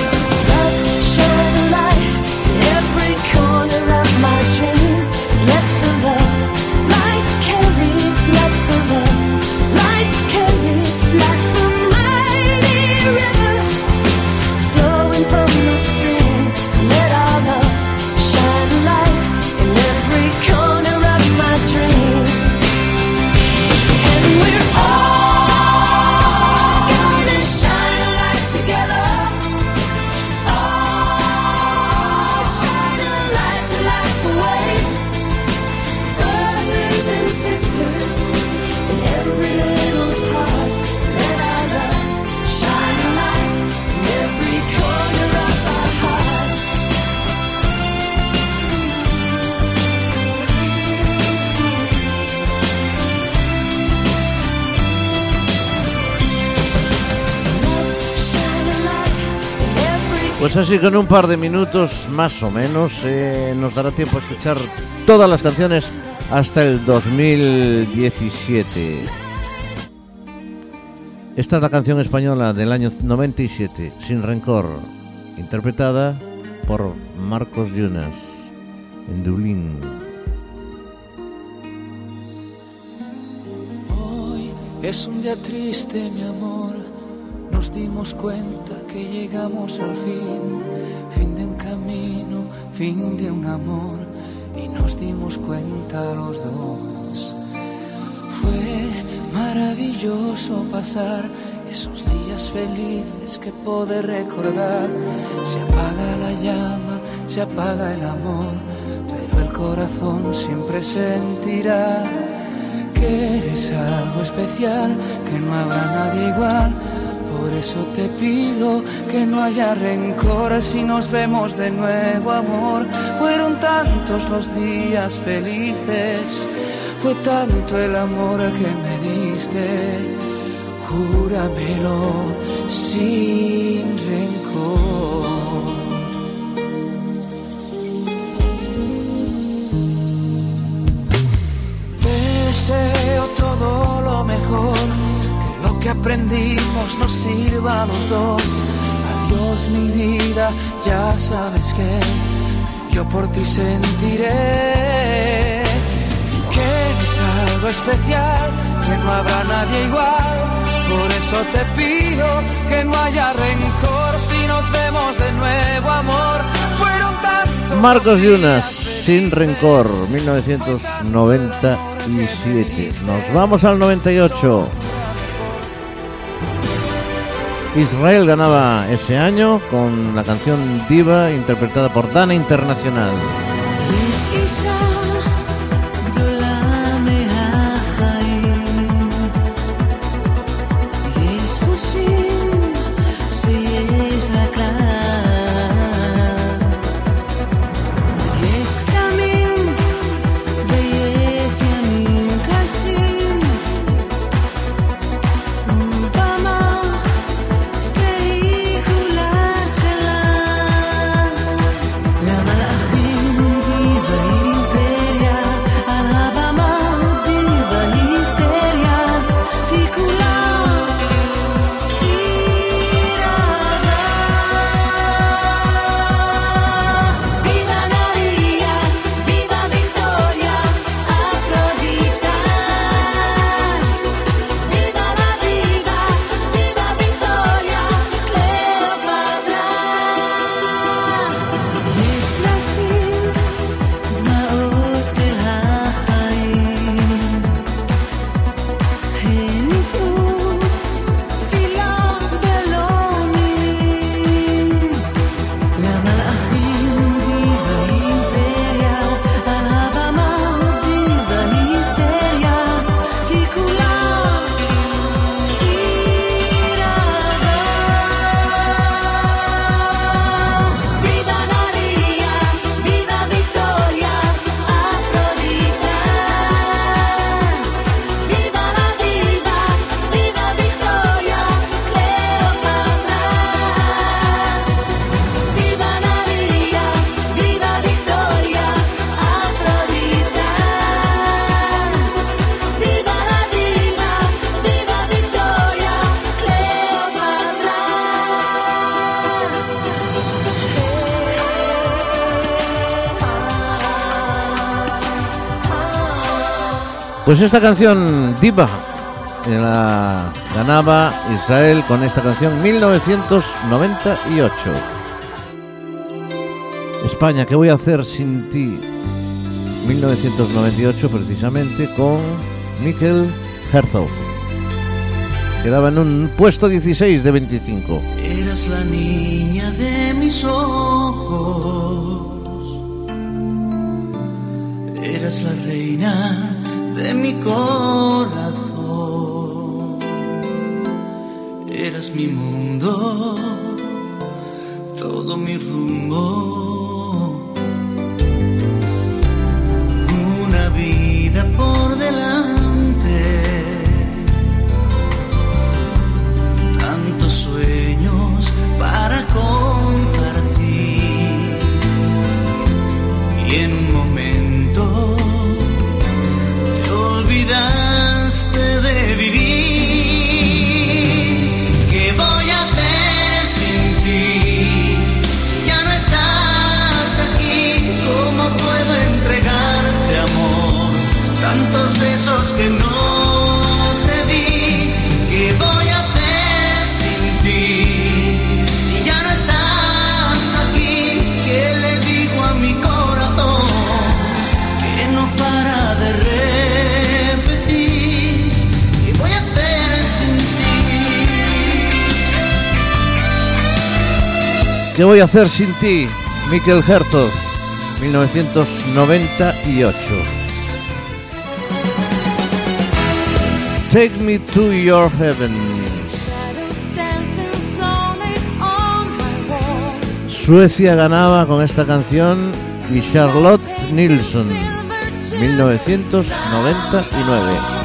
Así con un par de minutos más o menos eh, nos dará tiempo a escuchar todas las canciones hasta el 2017. Esta es la canción española del año 97, Sin Rencor, interpretada por Marcos Yunas en Dublín. Hoy es un día triste, mi amor. Nos dimos cuenta que llegamos al fin, fin de un camino, fin de un amor, y nos dimos cuenta los dos. Fue maravilloso pasar esos días felices que poder recordar. Se apaga la llama, se apaga el amor, pero el corazón siempre sentirá que eres algo especial, que no habrá nadie igual. Por eso te pido que no haya rencor si nos vemos de nuevo, amor. Fueron tantos los días felices, fue tanto el amor que me diste. Júramelo sin rencor. Deseo todo lo mejor, que aprendimos nos sirva a los dos. Adiós mi vida, ya sabes que yo por ti sentiré que eres algo especial, que no habrá nadie igual. Por eso te pido que no haya rencor si nos vemos de nuevo, amor. Fueron tantos Marcos Yunas, Sin Rencor, 1997. Nos vamos al 98. Israel ganaba ese año con la canción Diva interpretada por Dana Internacional. Pues esta canción Diva eh, la ganaba Israel con esta canción 1998. España, ¿qué voy a hacer sin ti? 1998 precisamente con Mikkel Herzog. Quedaba en un puesto 16 de 25. Eras la niña de mis ojos, eras la reina de mi corazón, eras mi mundo, todo mi rumbo, ¿Qué voy a hacer sin ti? Mikel Herzog, 1998. Take me to your heaven. Suecia ganaba con esta canción y Charlotte Nilsson, 1999.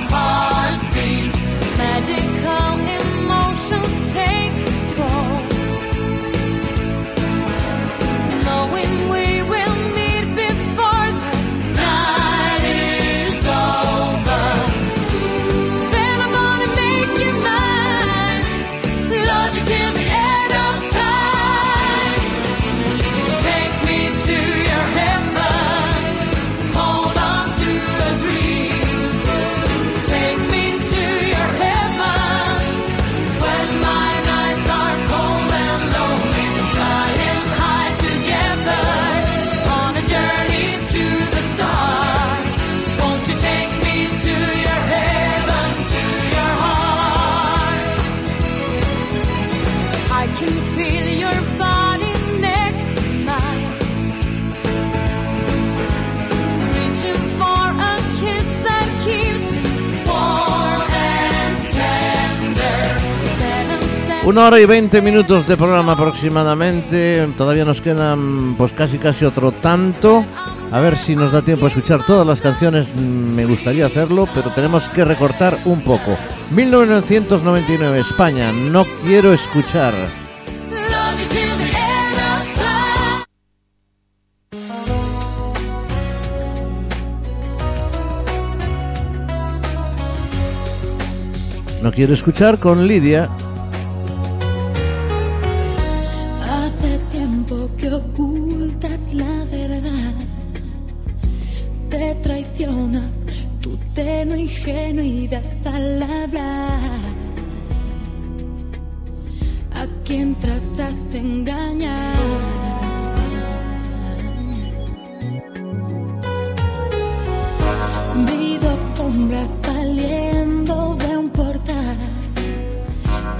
Una hora y 20 minutos de programa aproximadamente. Todavía nos quedan pues casi casi otro tanto. A ver si nos da tiempo a escuchar todas las canciones. Mm, Me gustaría hacerlo, pero tenemos que recortar un poco. 1999, España. No quiero escuchar. No quiero escuchar con Lidia. Dos sombras saliendo de un portal.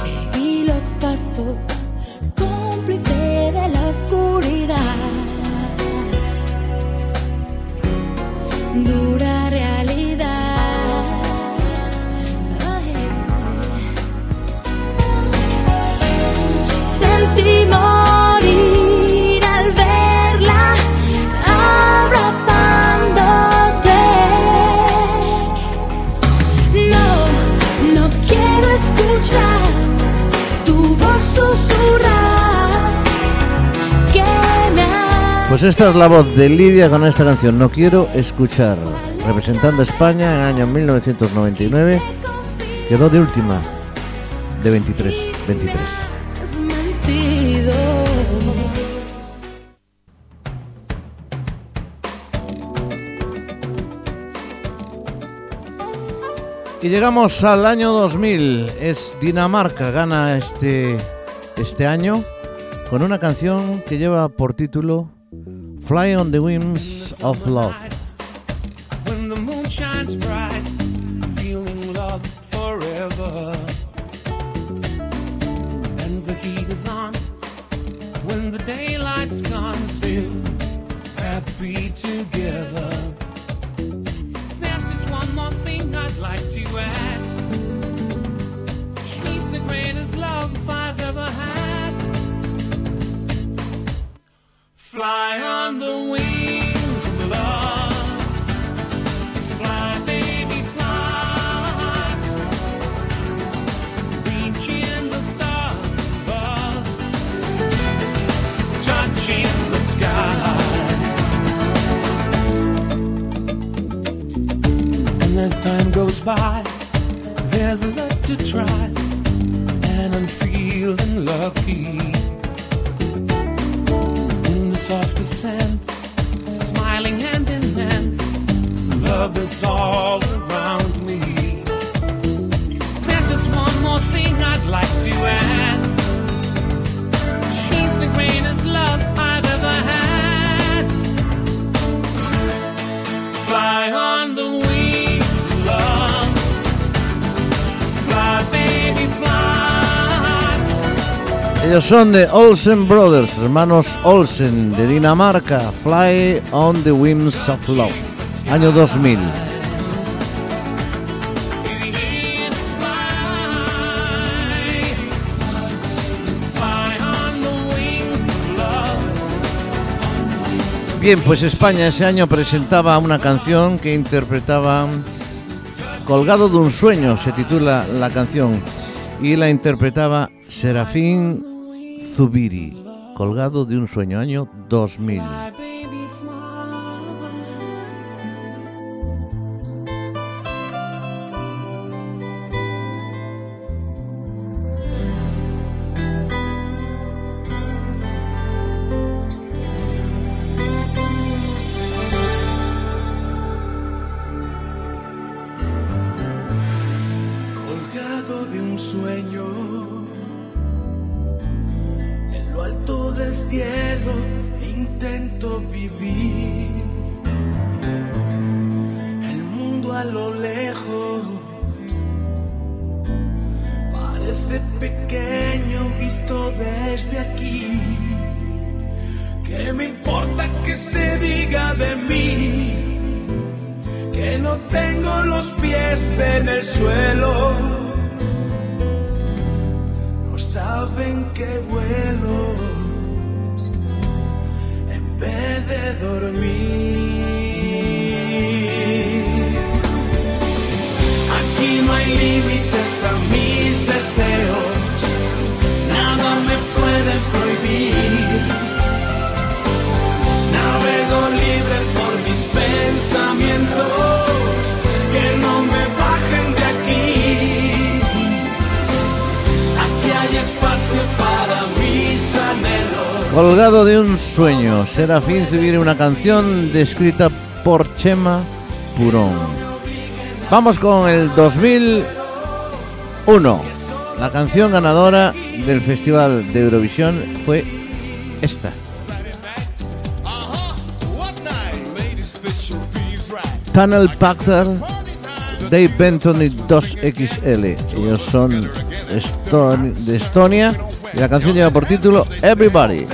Seguí los pasos, cómplice de la oscuridad. Pues esta es la voz de Lidia con esta canción. No quiero escuchar. Representando a España en el año 1999. Quedó de última. De 23. 23. has mentido. Y llegamos al año 2000. Es Dinamarca, gana este, este año con una canción que lleva por título Fly on the Wings of Love. When the moon shines bright, feeling love forever. And the heat is on. When the daylight's gone, still happy together. There's just one more thing I'd like to add. She's the greatest love I've ever had. Fly on the wings of love. Fly, baby, fly. Reaching the stars above. Touching the sky. And as time goes by, there's a lot to try. And I'm feeling lucky. Soft descent, smiling hand in hand, love is all around me. There's just one more thing I'd like to add. She's the greatest love I've ever had. Fly on the Ellos son de Olsen Brothers, hermanos Olsen de Dinamarca, Fly on the Wings of Love, año 2000. Bien, pues España ese año presentaba una canción que interpretaba Colgado de un sueño, se titula la canción, y la interpretaba Serafín Zubiri, Colgado de un sueño, año 2000. Límites a mis deseos, nada me puede prohibir. Navego libre por mis pensamientos, que no me bajen de aquí. Aquí hay espacio para mis anhelos. Colgado de un sueño, Serafín Zubiri, una canción descrita por Chema Purón. Vamos con el 2001. La canción ganadora del Festival de Eurovisión fue esta. Tunnel Pactor, Dave Benton y 2XL. Ellos son de Estonia y la canción lleva por título Everybody.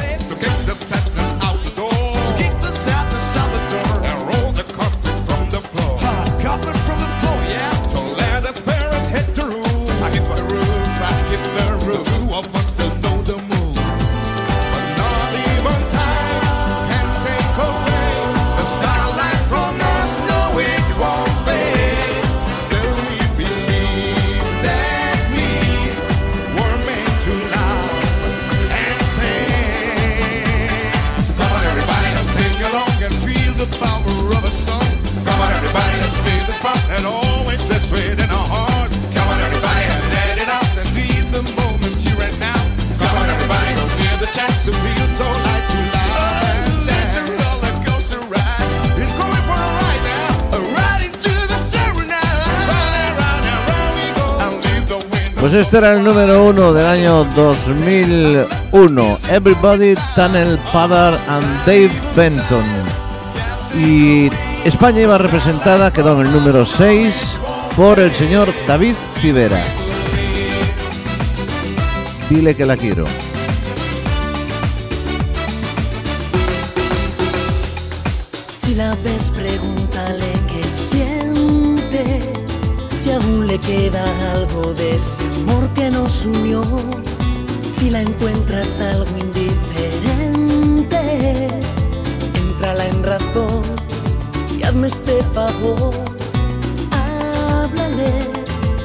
Este era el número uno del año 2001. Everybody, Tunnel Padar and Dave Benton. Y España iba representada, quedó en el número 6 por el señor David Civera. Dile que la quiero. Si la ves, pregúntale qué siente. Si aún le queda algo de ese amor que nos unió. Si la encuentras algo indiferente, entrala en razón y hazme este favor. Háblale,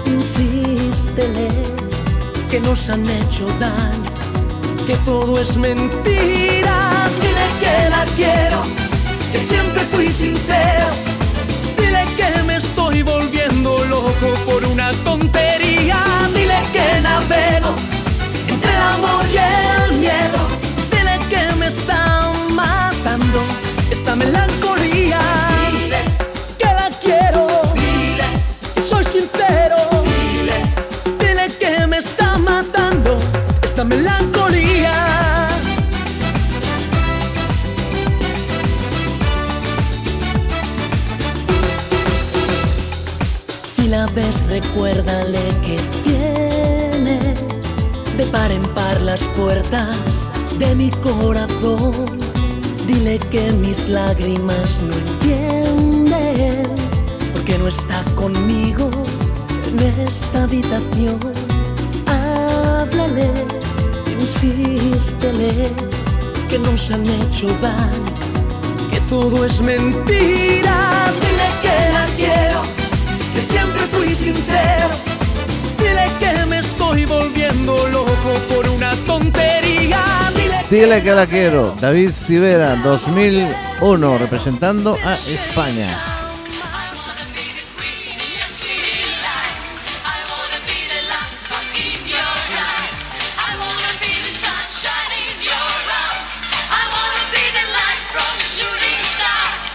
insístele, que nos han hecho daño, que todo es mentira. Dile que la quiero que siempre fui sincero. Dile que me estoy volviendo loco por una tontería. Dile que navego entre el amor y el miedo. Dile que me está matando esta melancolía. Recuérdale que tiene de par en par las puertas de mi corazón. Dile que mis lágrimas no entienden, porque no está conmigo en esta habitación. Háblale, insístele, que nos han hecho daño, que todo es mentira. Que siempre fui sincero. Dile que me estoy volviendo loco por una tontería. Dile Dile que la quiero. David Sivera, 2001, representando a España.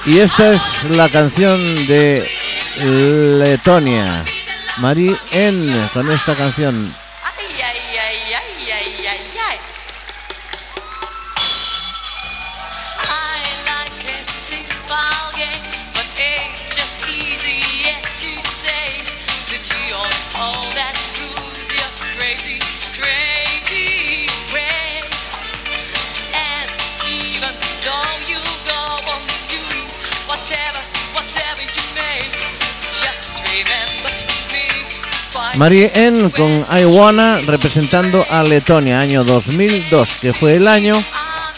Y esta es la canción de Letonia. Marie N con esta canción. Marie N con I Wanna representando a Letonia, año 2002, que fue el año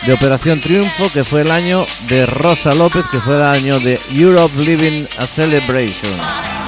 de Operación Triunfo, que fue el año de Rosa López, que fue el año de Europe Living a Celebration.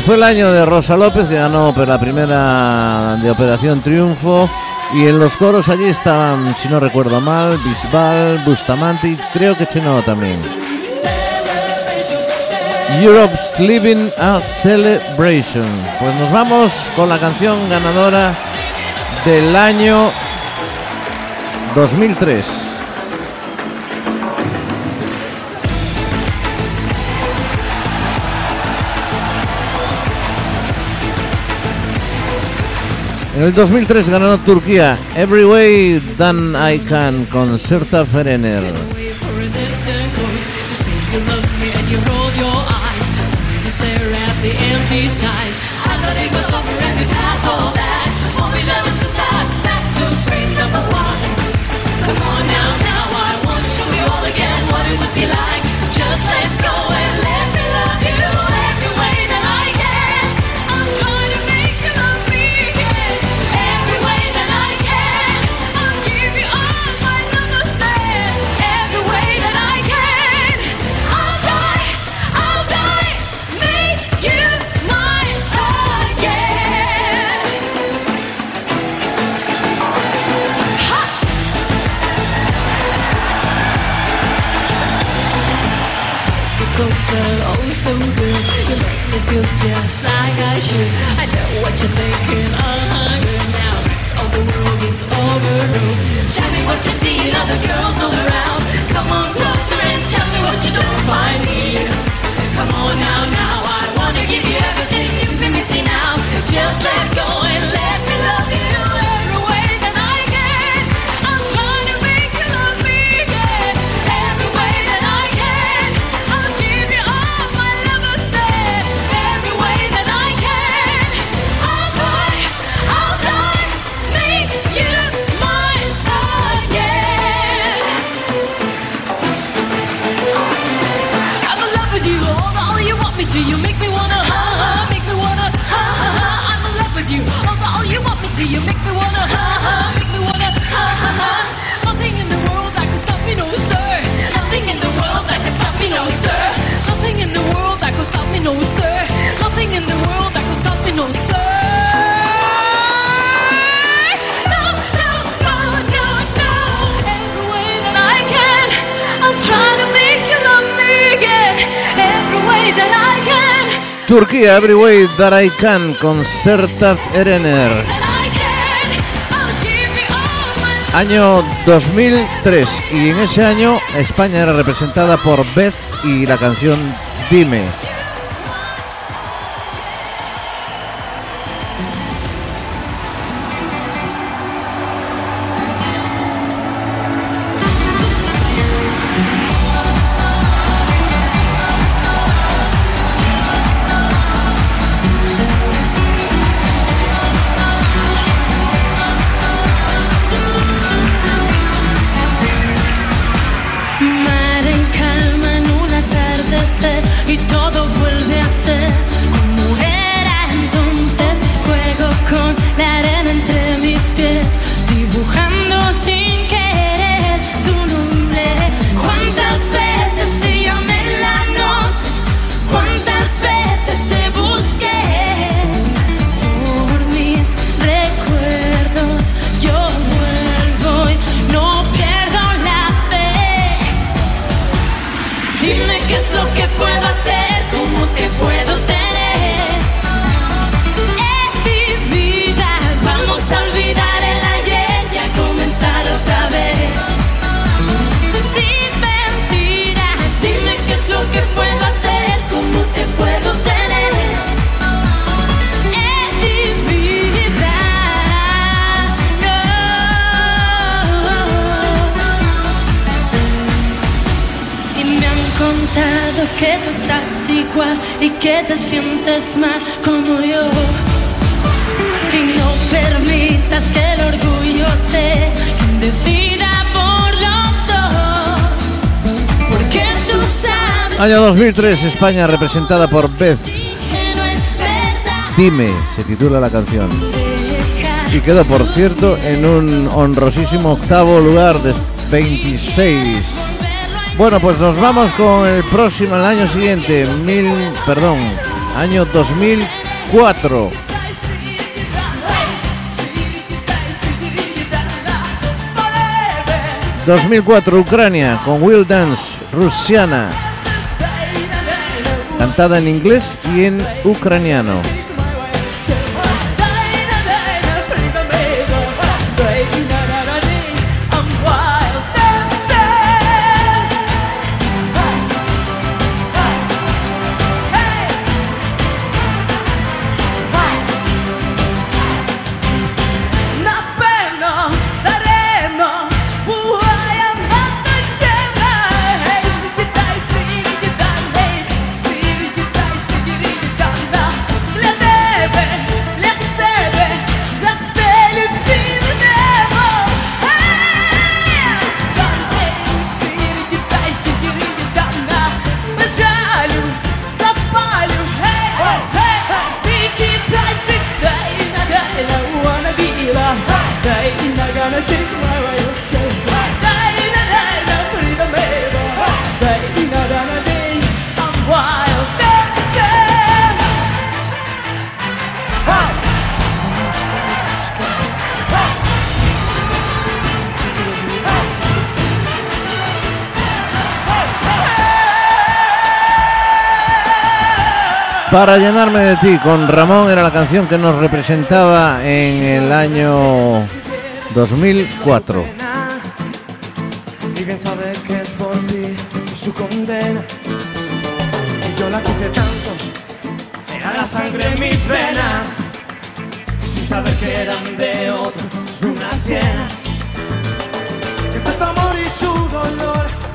Fue el año de Rosa López, ganó la primera de Operación Triunfo. Y en los coros allí estaban, si no recuerdo mal, Bisbal, Bustamante y creo que Chenoa también. Europe's Living a Celebration. Pues nos vamos con la canción ganadora del año 2003. En el 2003 ganó Turquía Every Way Than I Can con Serta Ferener. Every Way That I Can con Sertat Erener. Año 2003 y en ese año España era representada por Beth y la canción Dime. España representada por Beth. Dime, se titula la canción. Y quedó, por cierto, en un honrosísimo octavo lugar de 26. Bueno, pues nos vamos con el próximo, el año siguiente, mil, perdón, año 2004. ...2004 Ucrania con Will Dance, Rusiana cantada en inglés y en ucraniano. Para llenarme de ti con Ramón era la canción que nos representaba en el año 2004. Y bien sabe que es por ti su condena. Y yo la quise tanto, era la sangre en mis venas. Sin saber que eran de otros unas llenas. Entre tu amor y su dolor.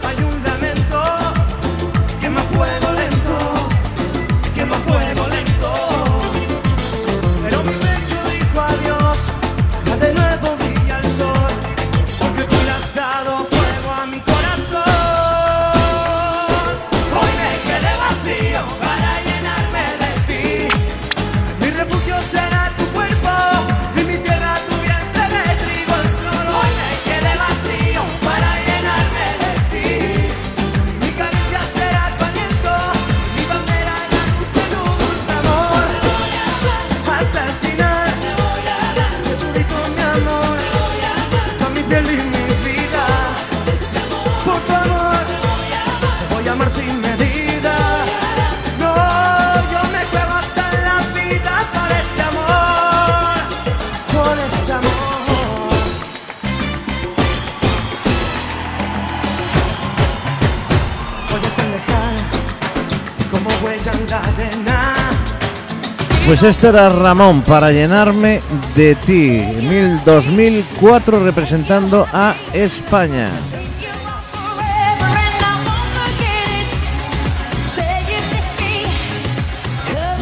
Pues este era Ramón para llenarme de ti. Mil 2004 representando a España.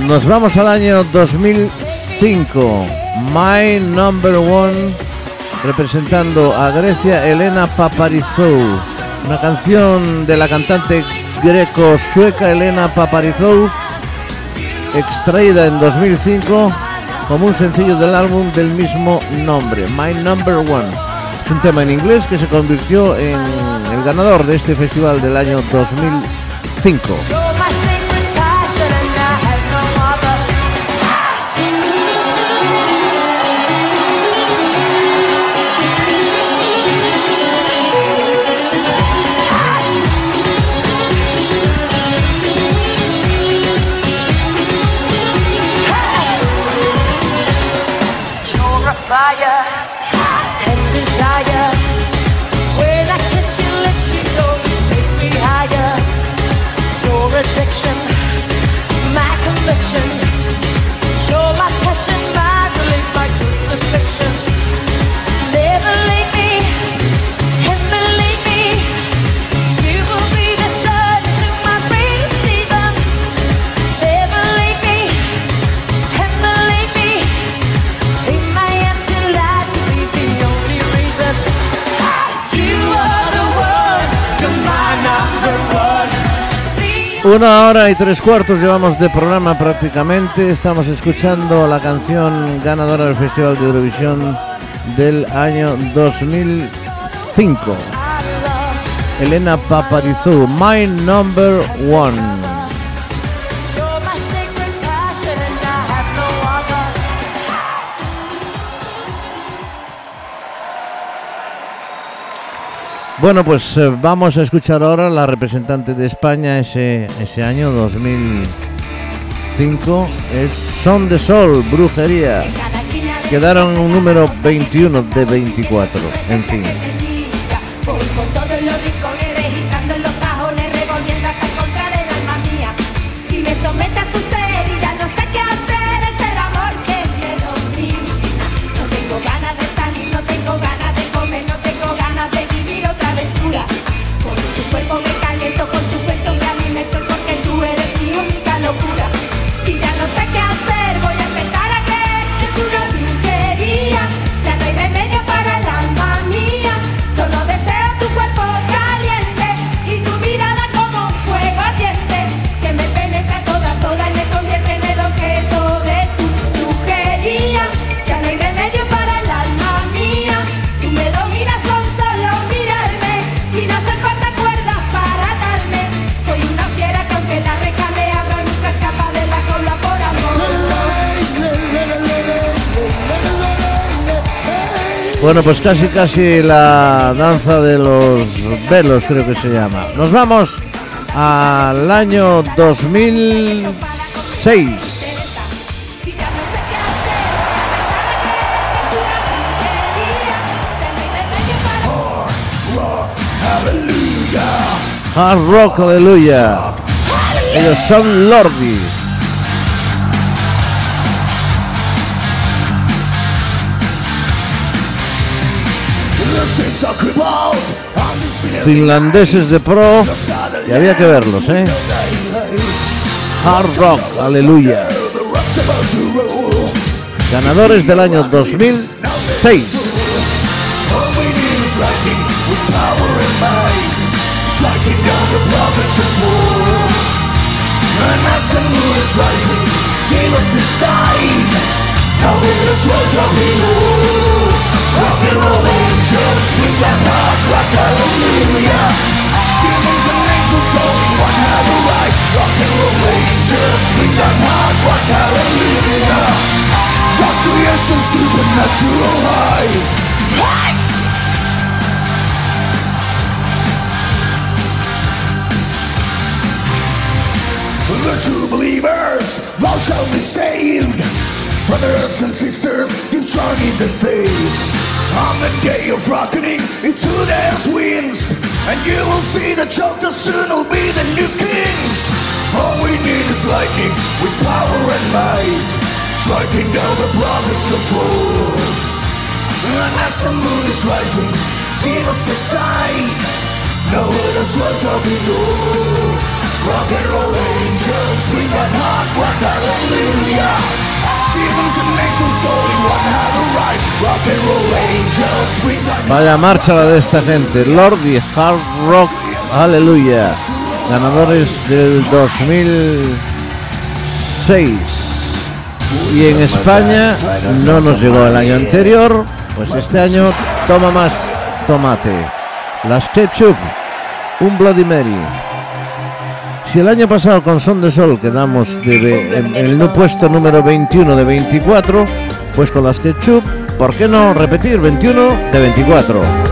Nos vamos al año 2005. My Number One representando a Grecia Elena Paparizou. Una canción de la cantante greco-sueca Elena Paparizou extraída en 2005 como un sencillo del álbum del mismo nombre, My Number One. Es un tema en inglés que se convirtió en el ganador de este festival del año 2005. Una hora y tres cuartos llevamos de programa prácticamente. Estamos escuchando la canción ganadora del Festival de Eurovisión del año 2005. Elena Paparizou, My Number One. Bueno, pues eh, vamos a escuchar ahora la representante de España ese, ese año 2005. Es Son de Sol, Brujería. Quedaron un número 21 de 24. En fin. Bueno, pues casi casi la danza de los velos creo que se llama. Nos vamos al año 2006. Hard Rock Aleluya. Ellos son Lordi. Finlandeses de pro. Y había que verlos, ¿eh? Hard Rock Aleluya. Ganadores del año 2006. Striking down the prophets of war And as the moon is rising Gave us the sign Now let us rise up in war Rock and roll supernatural high The true believers, thou shalt be saved. Brothers and sisters, keep strong in the faith. On the day of reckoning, it's who dares wins. And you will see the chokers soon will be the new kings. All we need is lightning with power and might. striking down the prophets of fools. And as the moon is rising, give us the sign. No others words are below. Rock and roll angels, scream that hard rock, hallelujah. Vaya marcha la de esta gente. Lordi Hard Rock, aleluya. Ganadores del 2006. Y en España no nos llegó el año anterior, pues este año toma más tomate. Las Ketchup, un Bloody Mary. Si el año pasado con Son de Sol quedamos en en el puesto número 21 de 24, pues con las Ketchup, ¿por qué no repetir 21 de 24?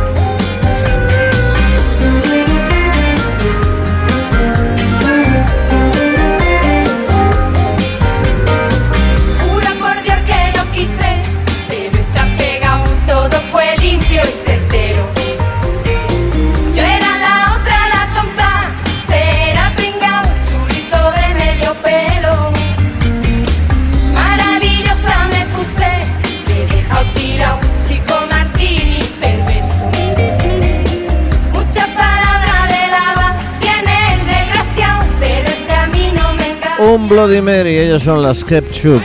Bloody Mary, ellos son las Ketchup.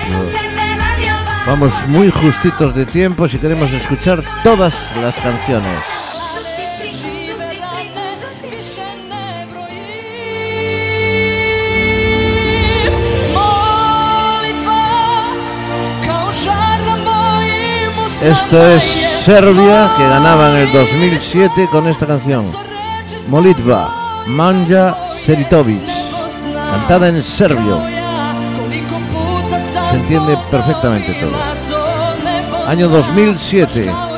Vamos muy justitos de tiempo si queremos escuchar todas las canciones. Esto es Serbia que ganaba en el 2007 con esta canción. Molitva, Manja Seritovic, cantada en serbio. Se entiende perfectamente todo. Año 2007.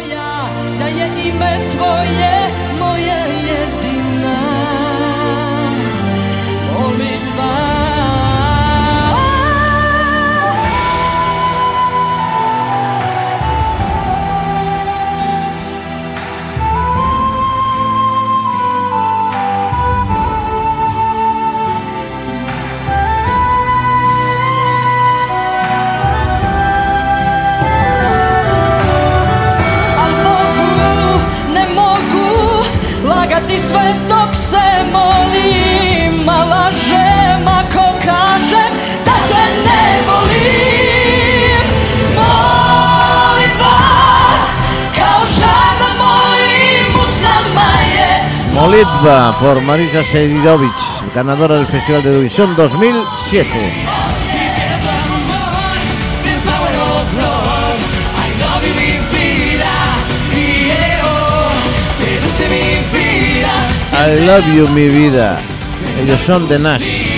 Molitva por Marika Seridovic, ganadora del Festival de Eurovisión 2007. I love you, mi vida. Y oh, seduce mi vida. I love you, mi vida. Ellos son de Nash.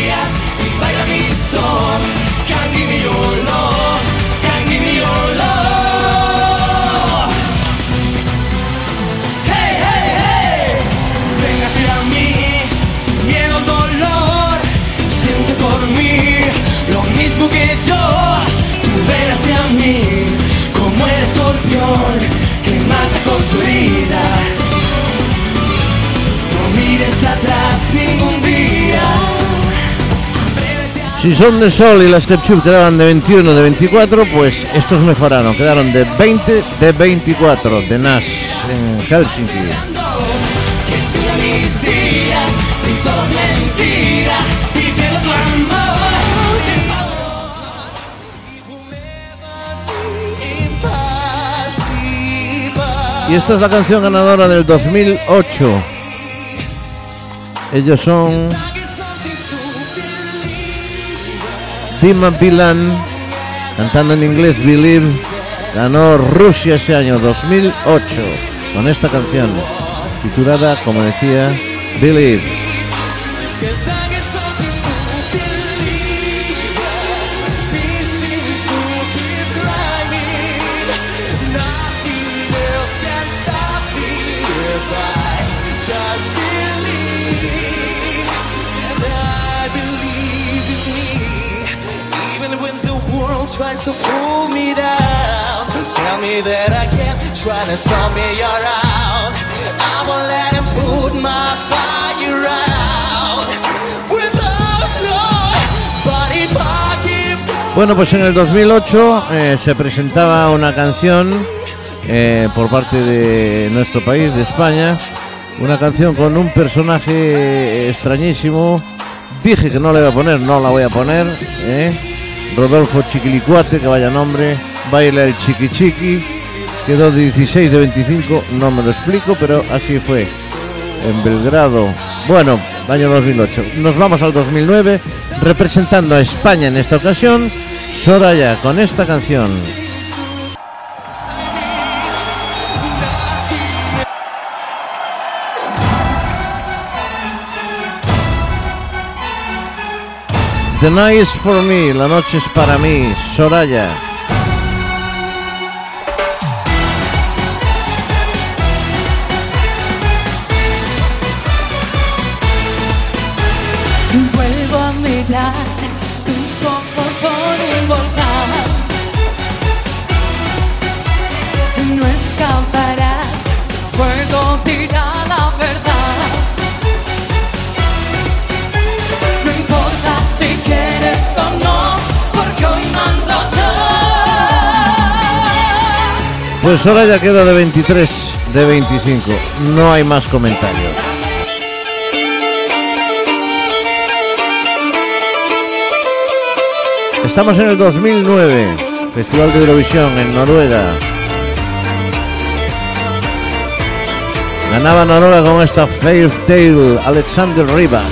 Si son de Sol y las Ketchup quedaban de 21 de 24, pues estos mejoraron, quedaron de 20 de 24 de Nash en Helsinki. Esta es la canción ganadora del 2008. Ellos son Dima Bilan, cantando en inglés Believe, ganó Rusia ese año 2008 con esta canción titulada, como decía, Believe. Bueno, pues en el 2008 eh, se presentaba una canción eh, por parte de nuestro país, de España, una canción con un personaje extrañísimo. Dije que no la iba a poner, no la voy a poner. ¿eh? Rodolfo Chiquilicuate, que vaya nombre, baila el chiqui chiqui, quedó 16 de 25, no me lo explico, pero así fue. En Belgrado, bueno, año 2008. Nos vamos al 2009, representando a España en esta ocasión, Soraya con esta canción. The night is for me, la noche es para mí, Soraya. Vuelvo a mirar, tus ojos son un volcán. No escaparás, el fuego dirá la verdad. No importa si quieres o no, porque hoy mando yo. Pues Soraya queda de 23 de 25, no hay más comentarios. Estamos en el 2009, Festival de Eurovisión en Noruega. Ganaba Noruega con esta Fair Tale, Alexander Riva.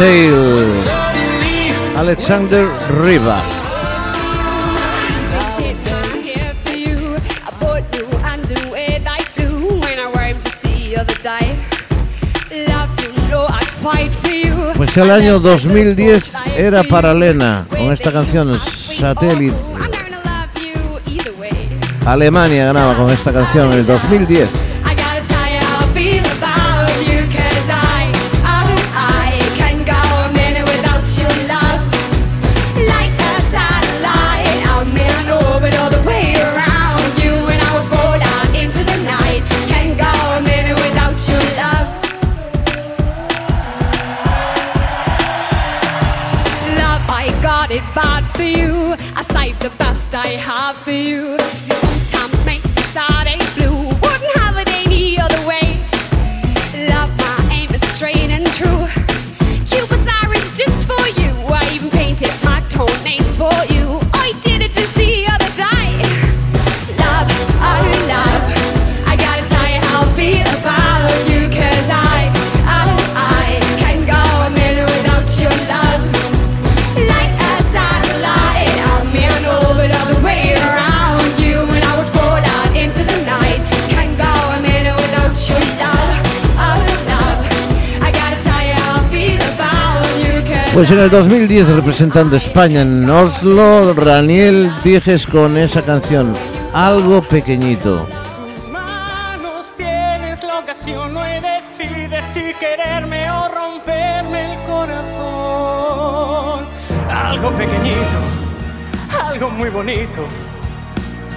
For you. Pues el año 2010 era para Lena con esta canción Satellite. Alemania ganaba con esta canción en el 2010. Pues en el 2010, representando España en Oslo, Raniel Dieges con esa canción, Algo Pequeñito. Tus manos tienes la ocasión, no hay decides si quererme o romperme el corazón. Algo pequeñito, algo muy bonito.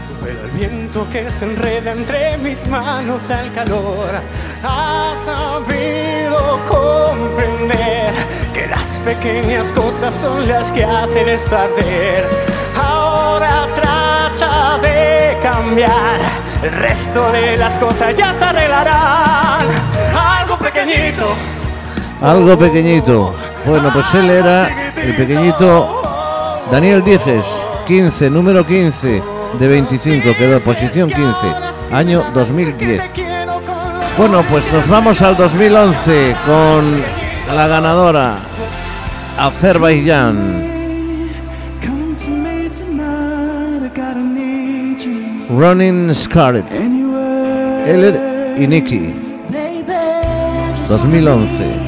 Tu pelo al viento que se enreda entre mis manos al calor. Has sabido comprender las pequeñas cosas son las que hacen estarder. Ahora trata de cambiar. El resto de las cosas ya se arreglarán. Algo pequeñito. Algo pequeñito. Bueno, pues él era el pequeñito Daniel Dieges, 15, número 15 de 25, quedó posición 15, año 2010. Bueno, pues nos vamos al 2011 con la ganadora, Azerbaiyán. Running Scarlet, Eled y Nikki, 2011.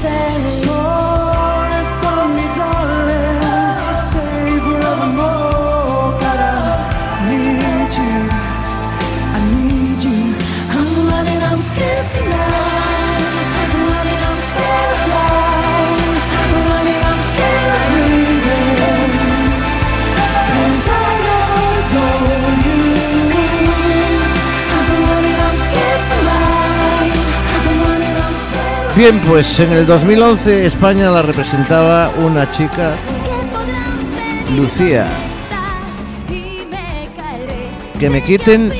say Bien, pues en el 2011 España la representaba una chica, Lucía. Que me quiten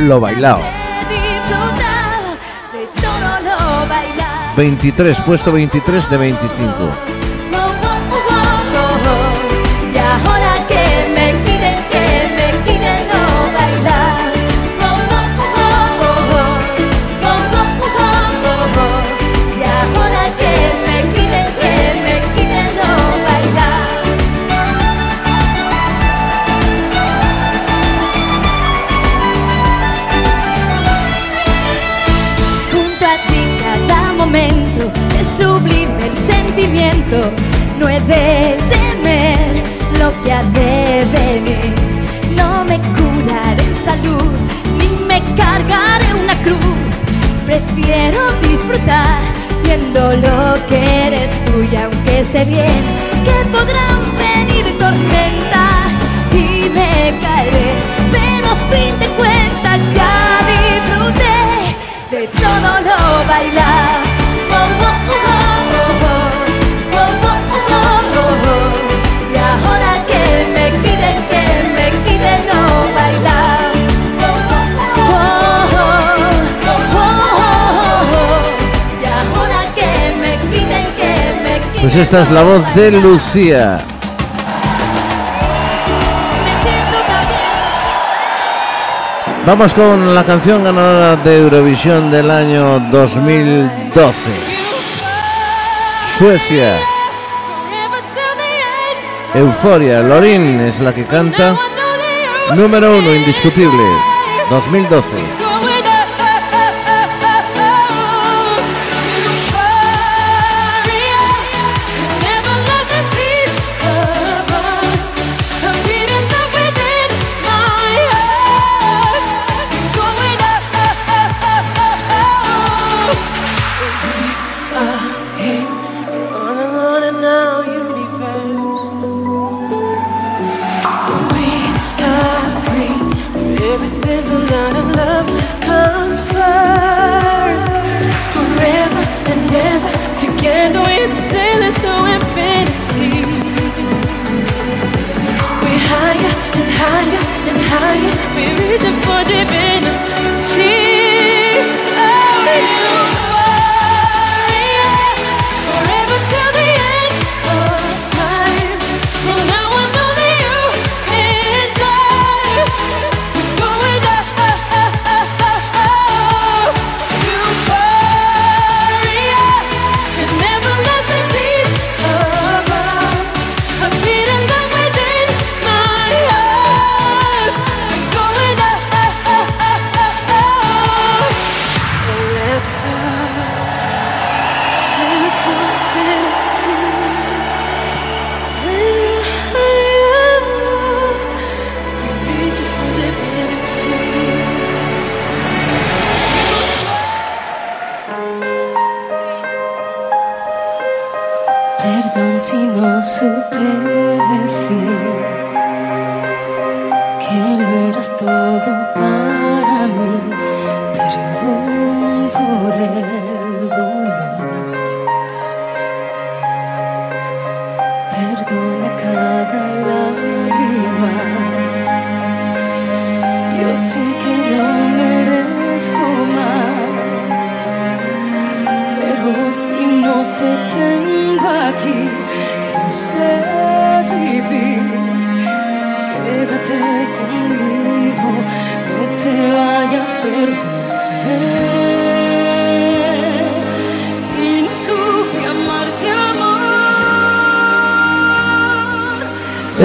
lo bailado. 23, puesto 23 de 25. lo que eres tuya, aunque sé bien que podrás. Pues esta es la voz de Lucía. Vamos con la canción ganadora de Eurovisión del año 2012. Suecia. Euforia. Lorin es la que canta. Número uno indiscutible. 2012.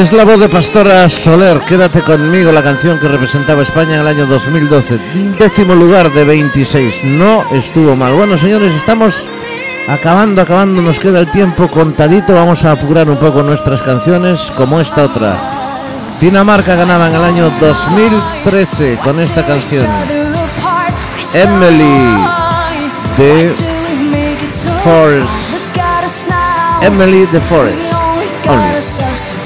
Es la voz de Pastora Soler, Quédate conmigo, la canción que representaba España en el año 2012. Décimo lugar de 26. No estuvo mal. Bueno, señores, estamos acabando, acabando. Nos queda el tiempo contadito. Vamos a apurar un poco nuestras canciones, como esta otra. Dinamarca ganaba en el año 2013 con esta canción. Emily de Forest. Emily de Forest. Only.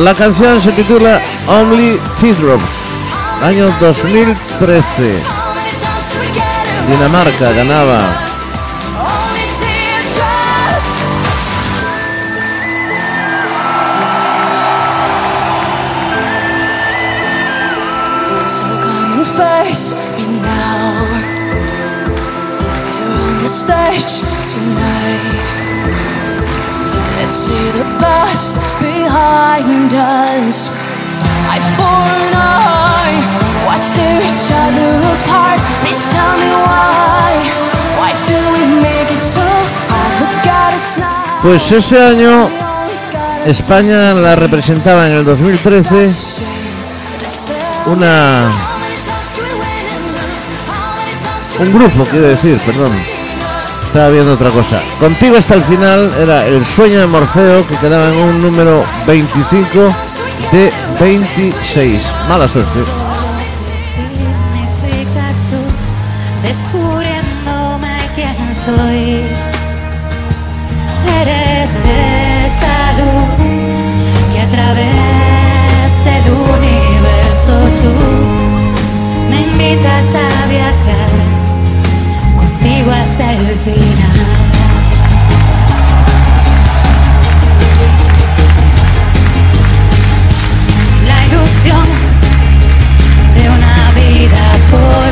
La canción se titula Only Teardrops, año 2013. Dinamarca ganaba. Behind us. Eye for an eye. Why tear each other apart? Please tell me why. Why do we make it so hard? Look at us now. Pues ese año España la representaba en el 2013 una un grupo quiero decir, perdón. Estaba viendo otra cosa. Contigo hasta el final era el sueño de Morfeo que quedaba en un número 25 de 26. Mala suerte. Eres esa luz que a través del universo tú me invitas La ilusión de una vida por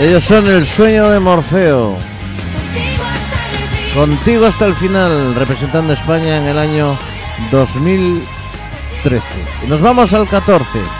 Ellos son el sueño de Morfeo. Contigo hasta el final, representando a España en el año 2013. Y nos vamos al 14.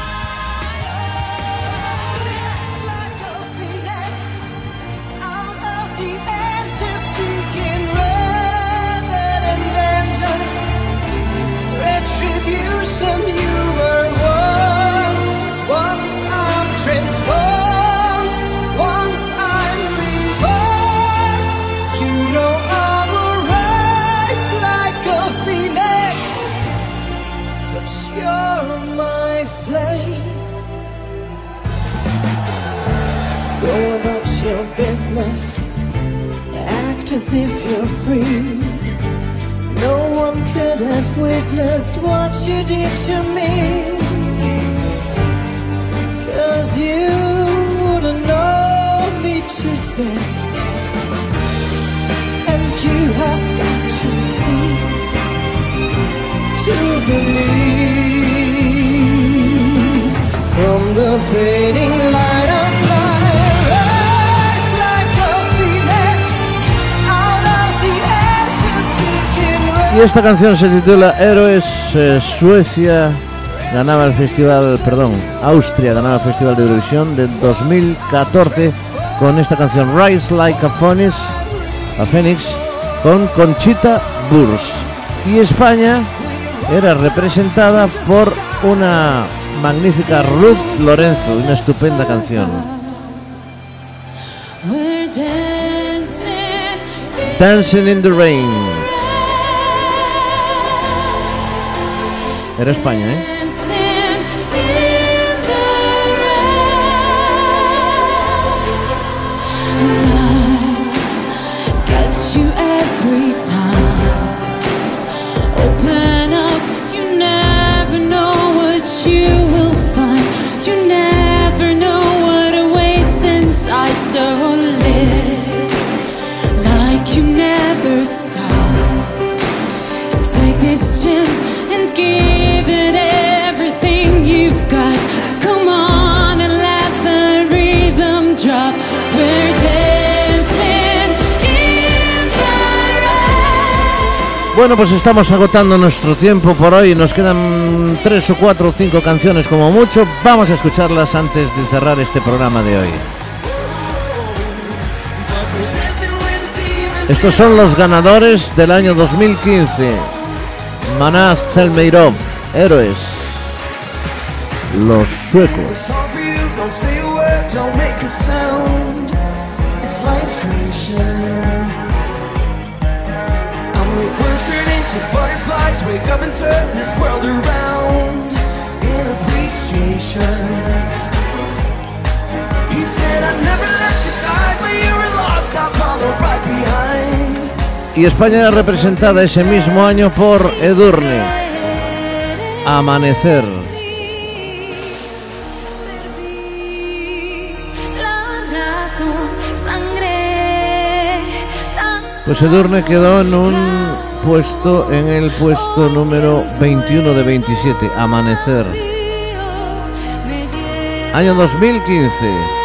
Y esta canción se titula Héroes. eh, Suecia ganaba el festival, perdón, Austria ganaba el festival de Eurovisión de 2014 con esta canción Rise Like a Phoenix, a Phoenix con Conchita Wurst. Y España era representada por una magnífica Ruth Lorenzo, una estupenda canción. Dancing in the Rain. Era España, ¿eh? Bueno, pues estamos agotando nuestro tiempo por hoy. Nos quedan tres o cuatro o cinco canciones como mucho. Vamos a escucharlas antes de cerrar este programa de hoy. Estos son los ganadores del año 2015. Maná Zelmeirov, Héroes. Los suecos. Turn this world around in appreciation. He said, I never left your side when you were lost, I'll follow right behind. Y España era representada ese mismo año por Edurne. Amanecer. Pues Edurne quedó en un puesto, en el puesto número 21 de 27, Amanecer. Año 2015.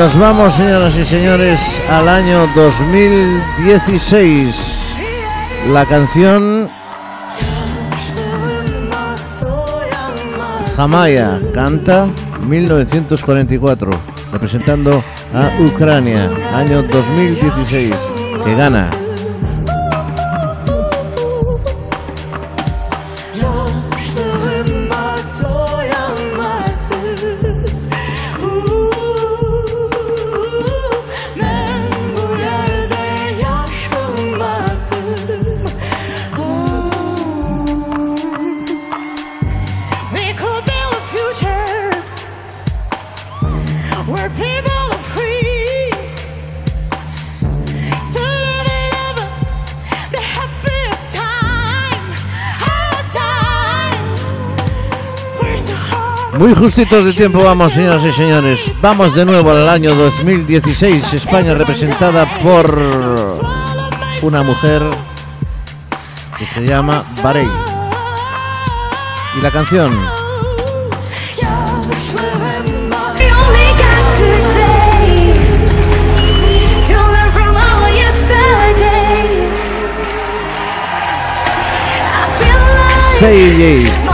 Nos vamos, señoras y señores, al año 2016. La canción Jamaya canta 1944, representando a Ucrania, año 2016, que gana. Muy justitos de tiempo vamos, señoras y señores. Vamos de nuevo al año 2016. España representada por una mujer que se llama Barey. Y la canción We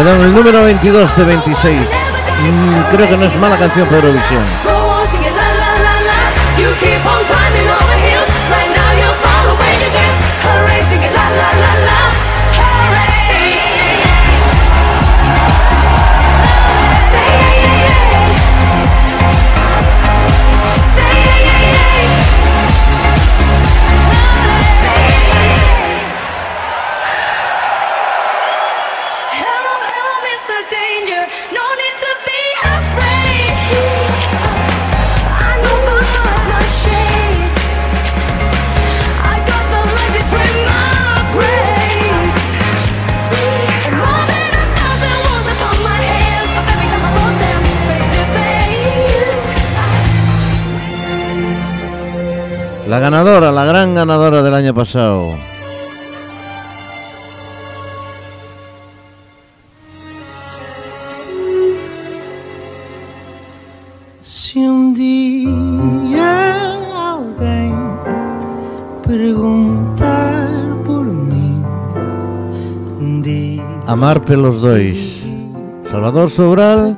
En el número 22 de 26. Mm, creo que no es mala canción para Eurovisión. Ganadora, la gran ganadora del año pasado. Se um dia alguém perguntar por diga Amar pelos dois. Salvador Sobral,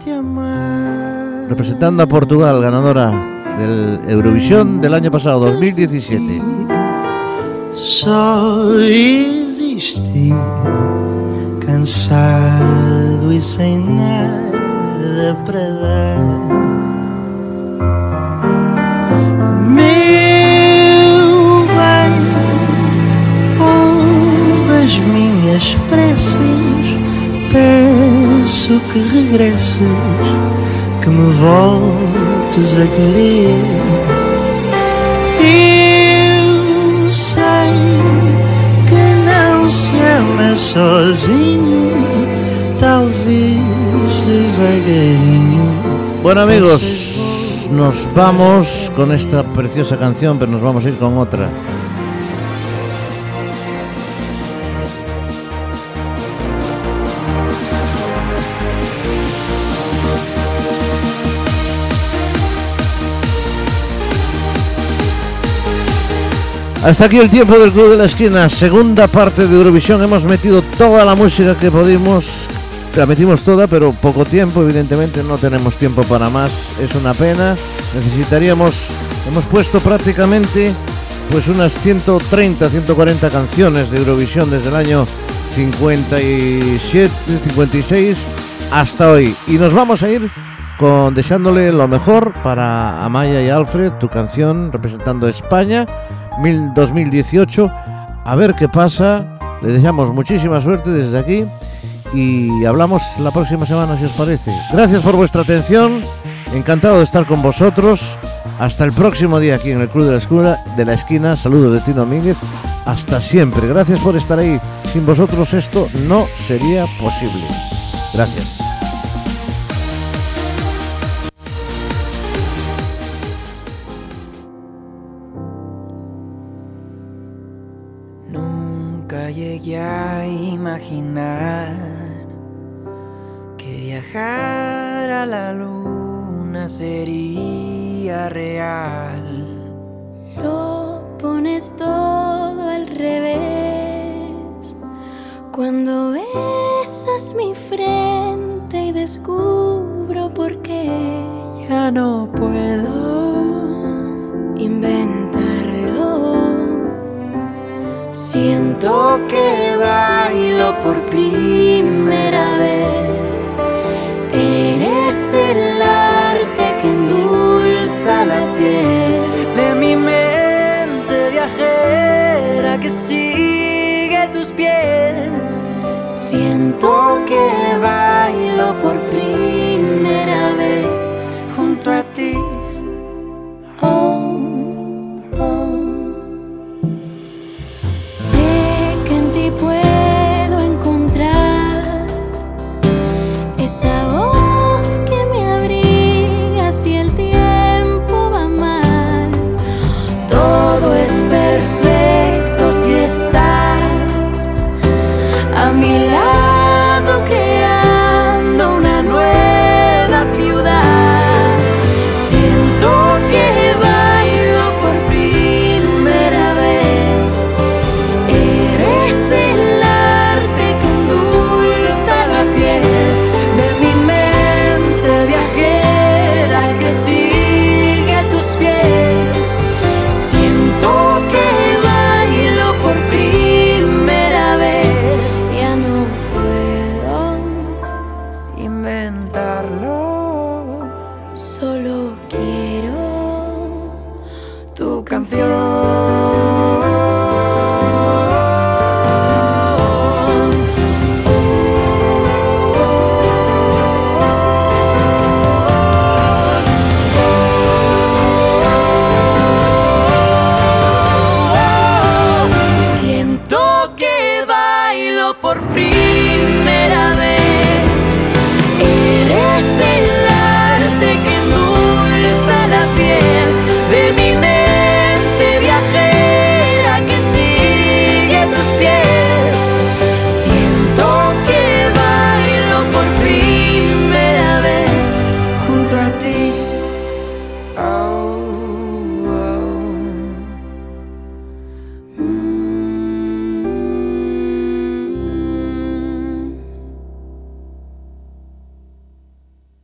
representando a Portugal, ganadora del Eurovisión del año pasado, 2017. só existi cansado e sem nada para dar. Meu bem, ouve as minhas preces, peço que regresses, que me voltes a querer. Eu sei que não se ama sozinho, talvez devagarinho. Bueno amigos, nos vamos con esta preciosa canción, pero nos vamos a ir con otra. Hasta aquí el tiempo del Club de la Esquina, segunda parte de Eurovisión. Hemos metido toda la música que pudimos, la metimos toda, pero poco tiempo, evidentemente no tenemos tiempo para más. Es una pena. Necesitaríamos, hemos puesto prácticamente pues unas 130, 140 canciones de Eurovisión desde el año 57, 56 hasta hoy. Y nos vamos a ir con deseándole lo mejor para Amaya y Alfred, tu canción representando España, 2018. A ver qué pasa. Le deseamos muchísima suerte desde aquí y hablamos la próxima semana si os parece. Gracias por vuestra atención. Encantado de estar con vosotros. Hasta el próximo día aquí en el Club de la Escuela de la Esquina. Saludos de Tino Mínguez. Hasta siempre. Gracias por estar ahí. Sin vosotros esto no sería posible. Gracias. Viajar a la luna sería real. Lo pones todo al revés. Cuando besas mi frente y descubro por qué Ya no puedo inventarlo. Siento que bailo por primera vez. El arte que endulza la piel. de mi mente viajera que sigue tus pies. Siento que bailo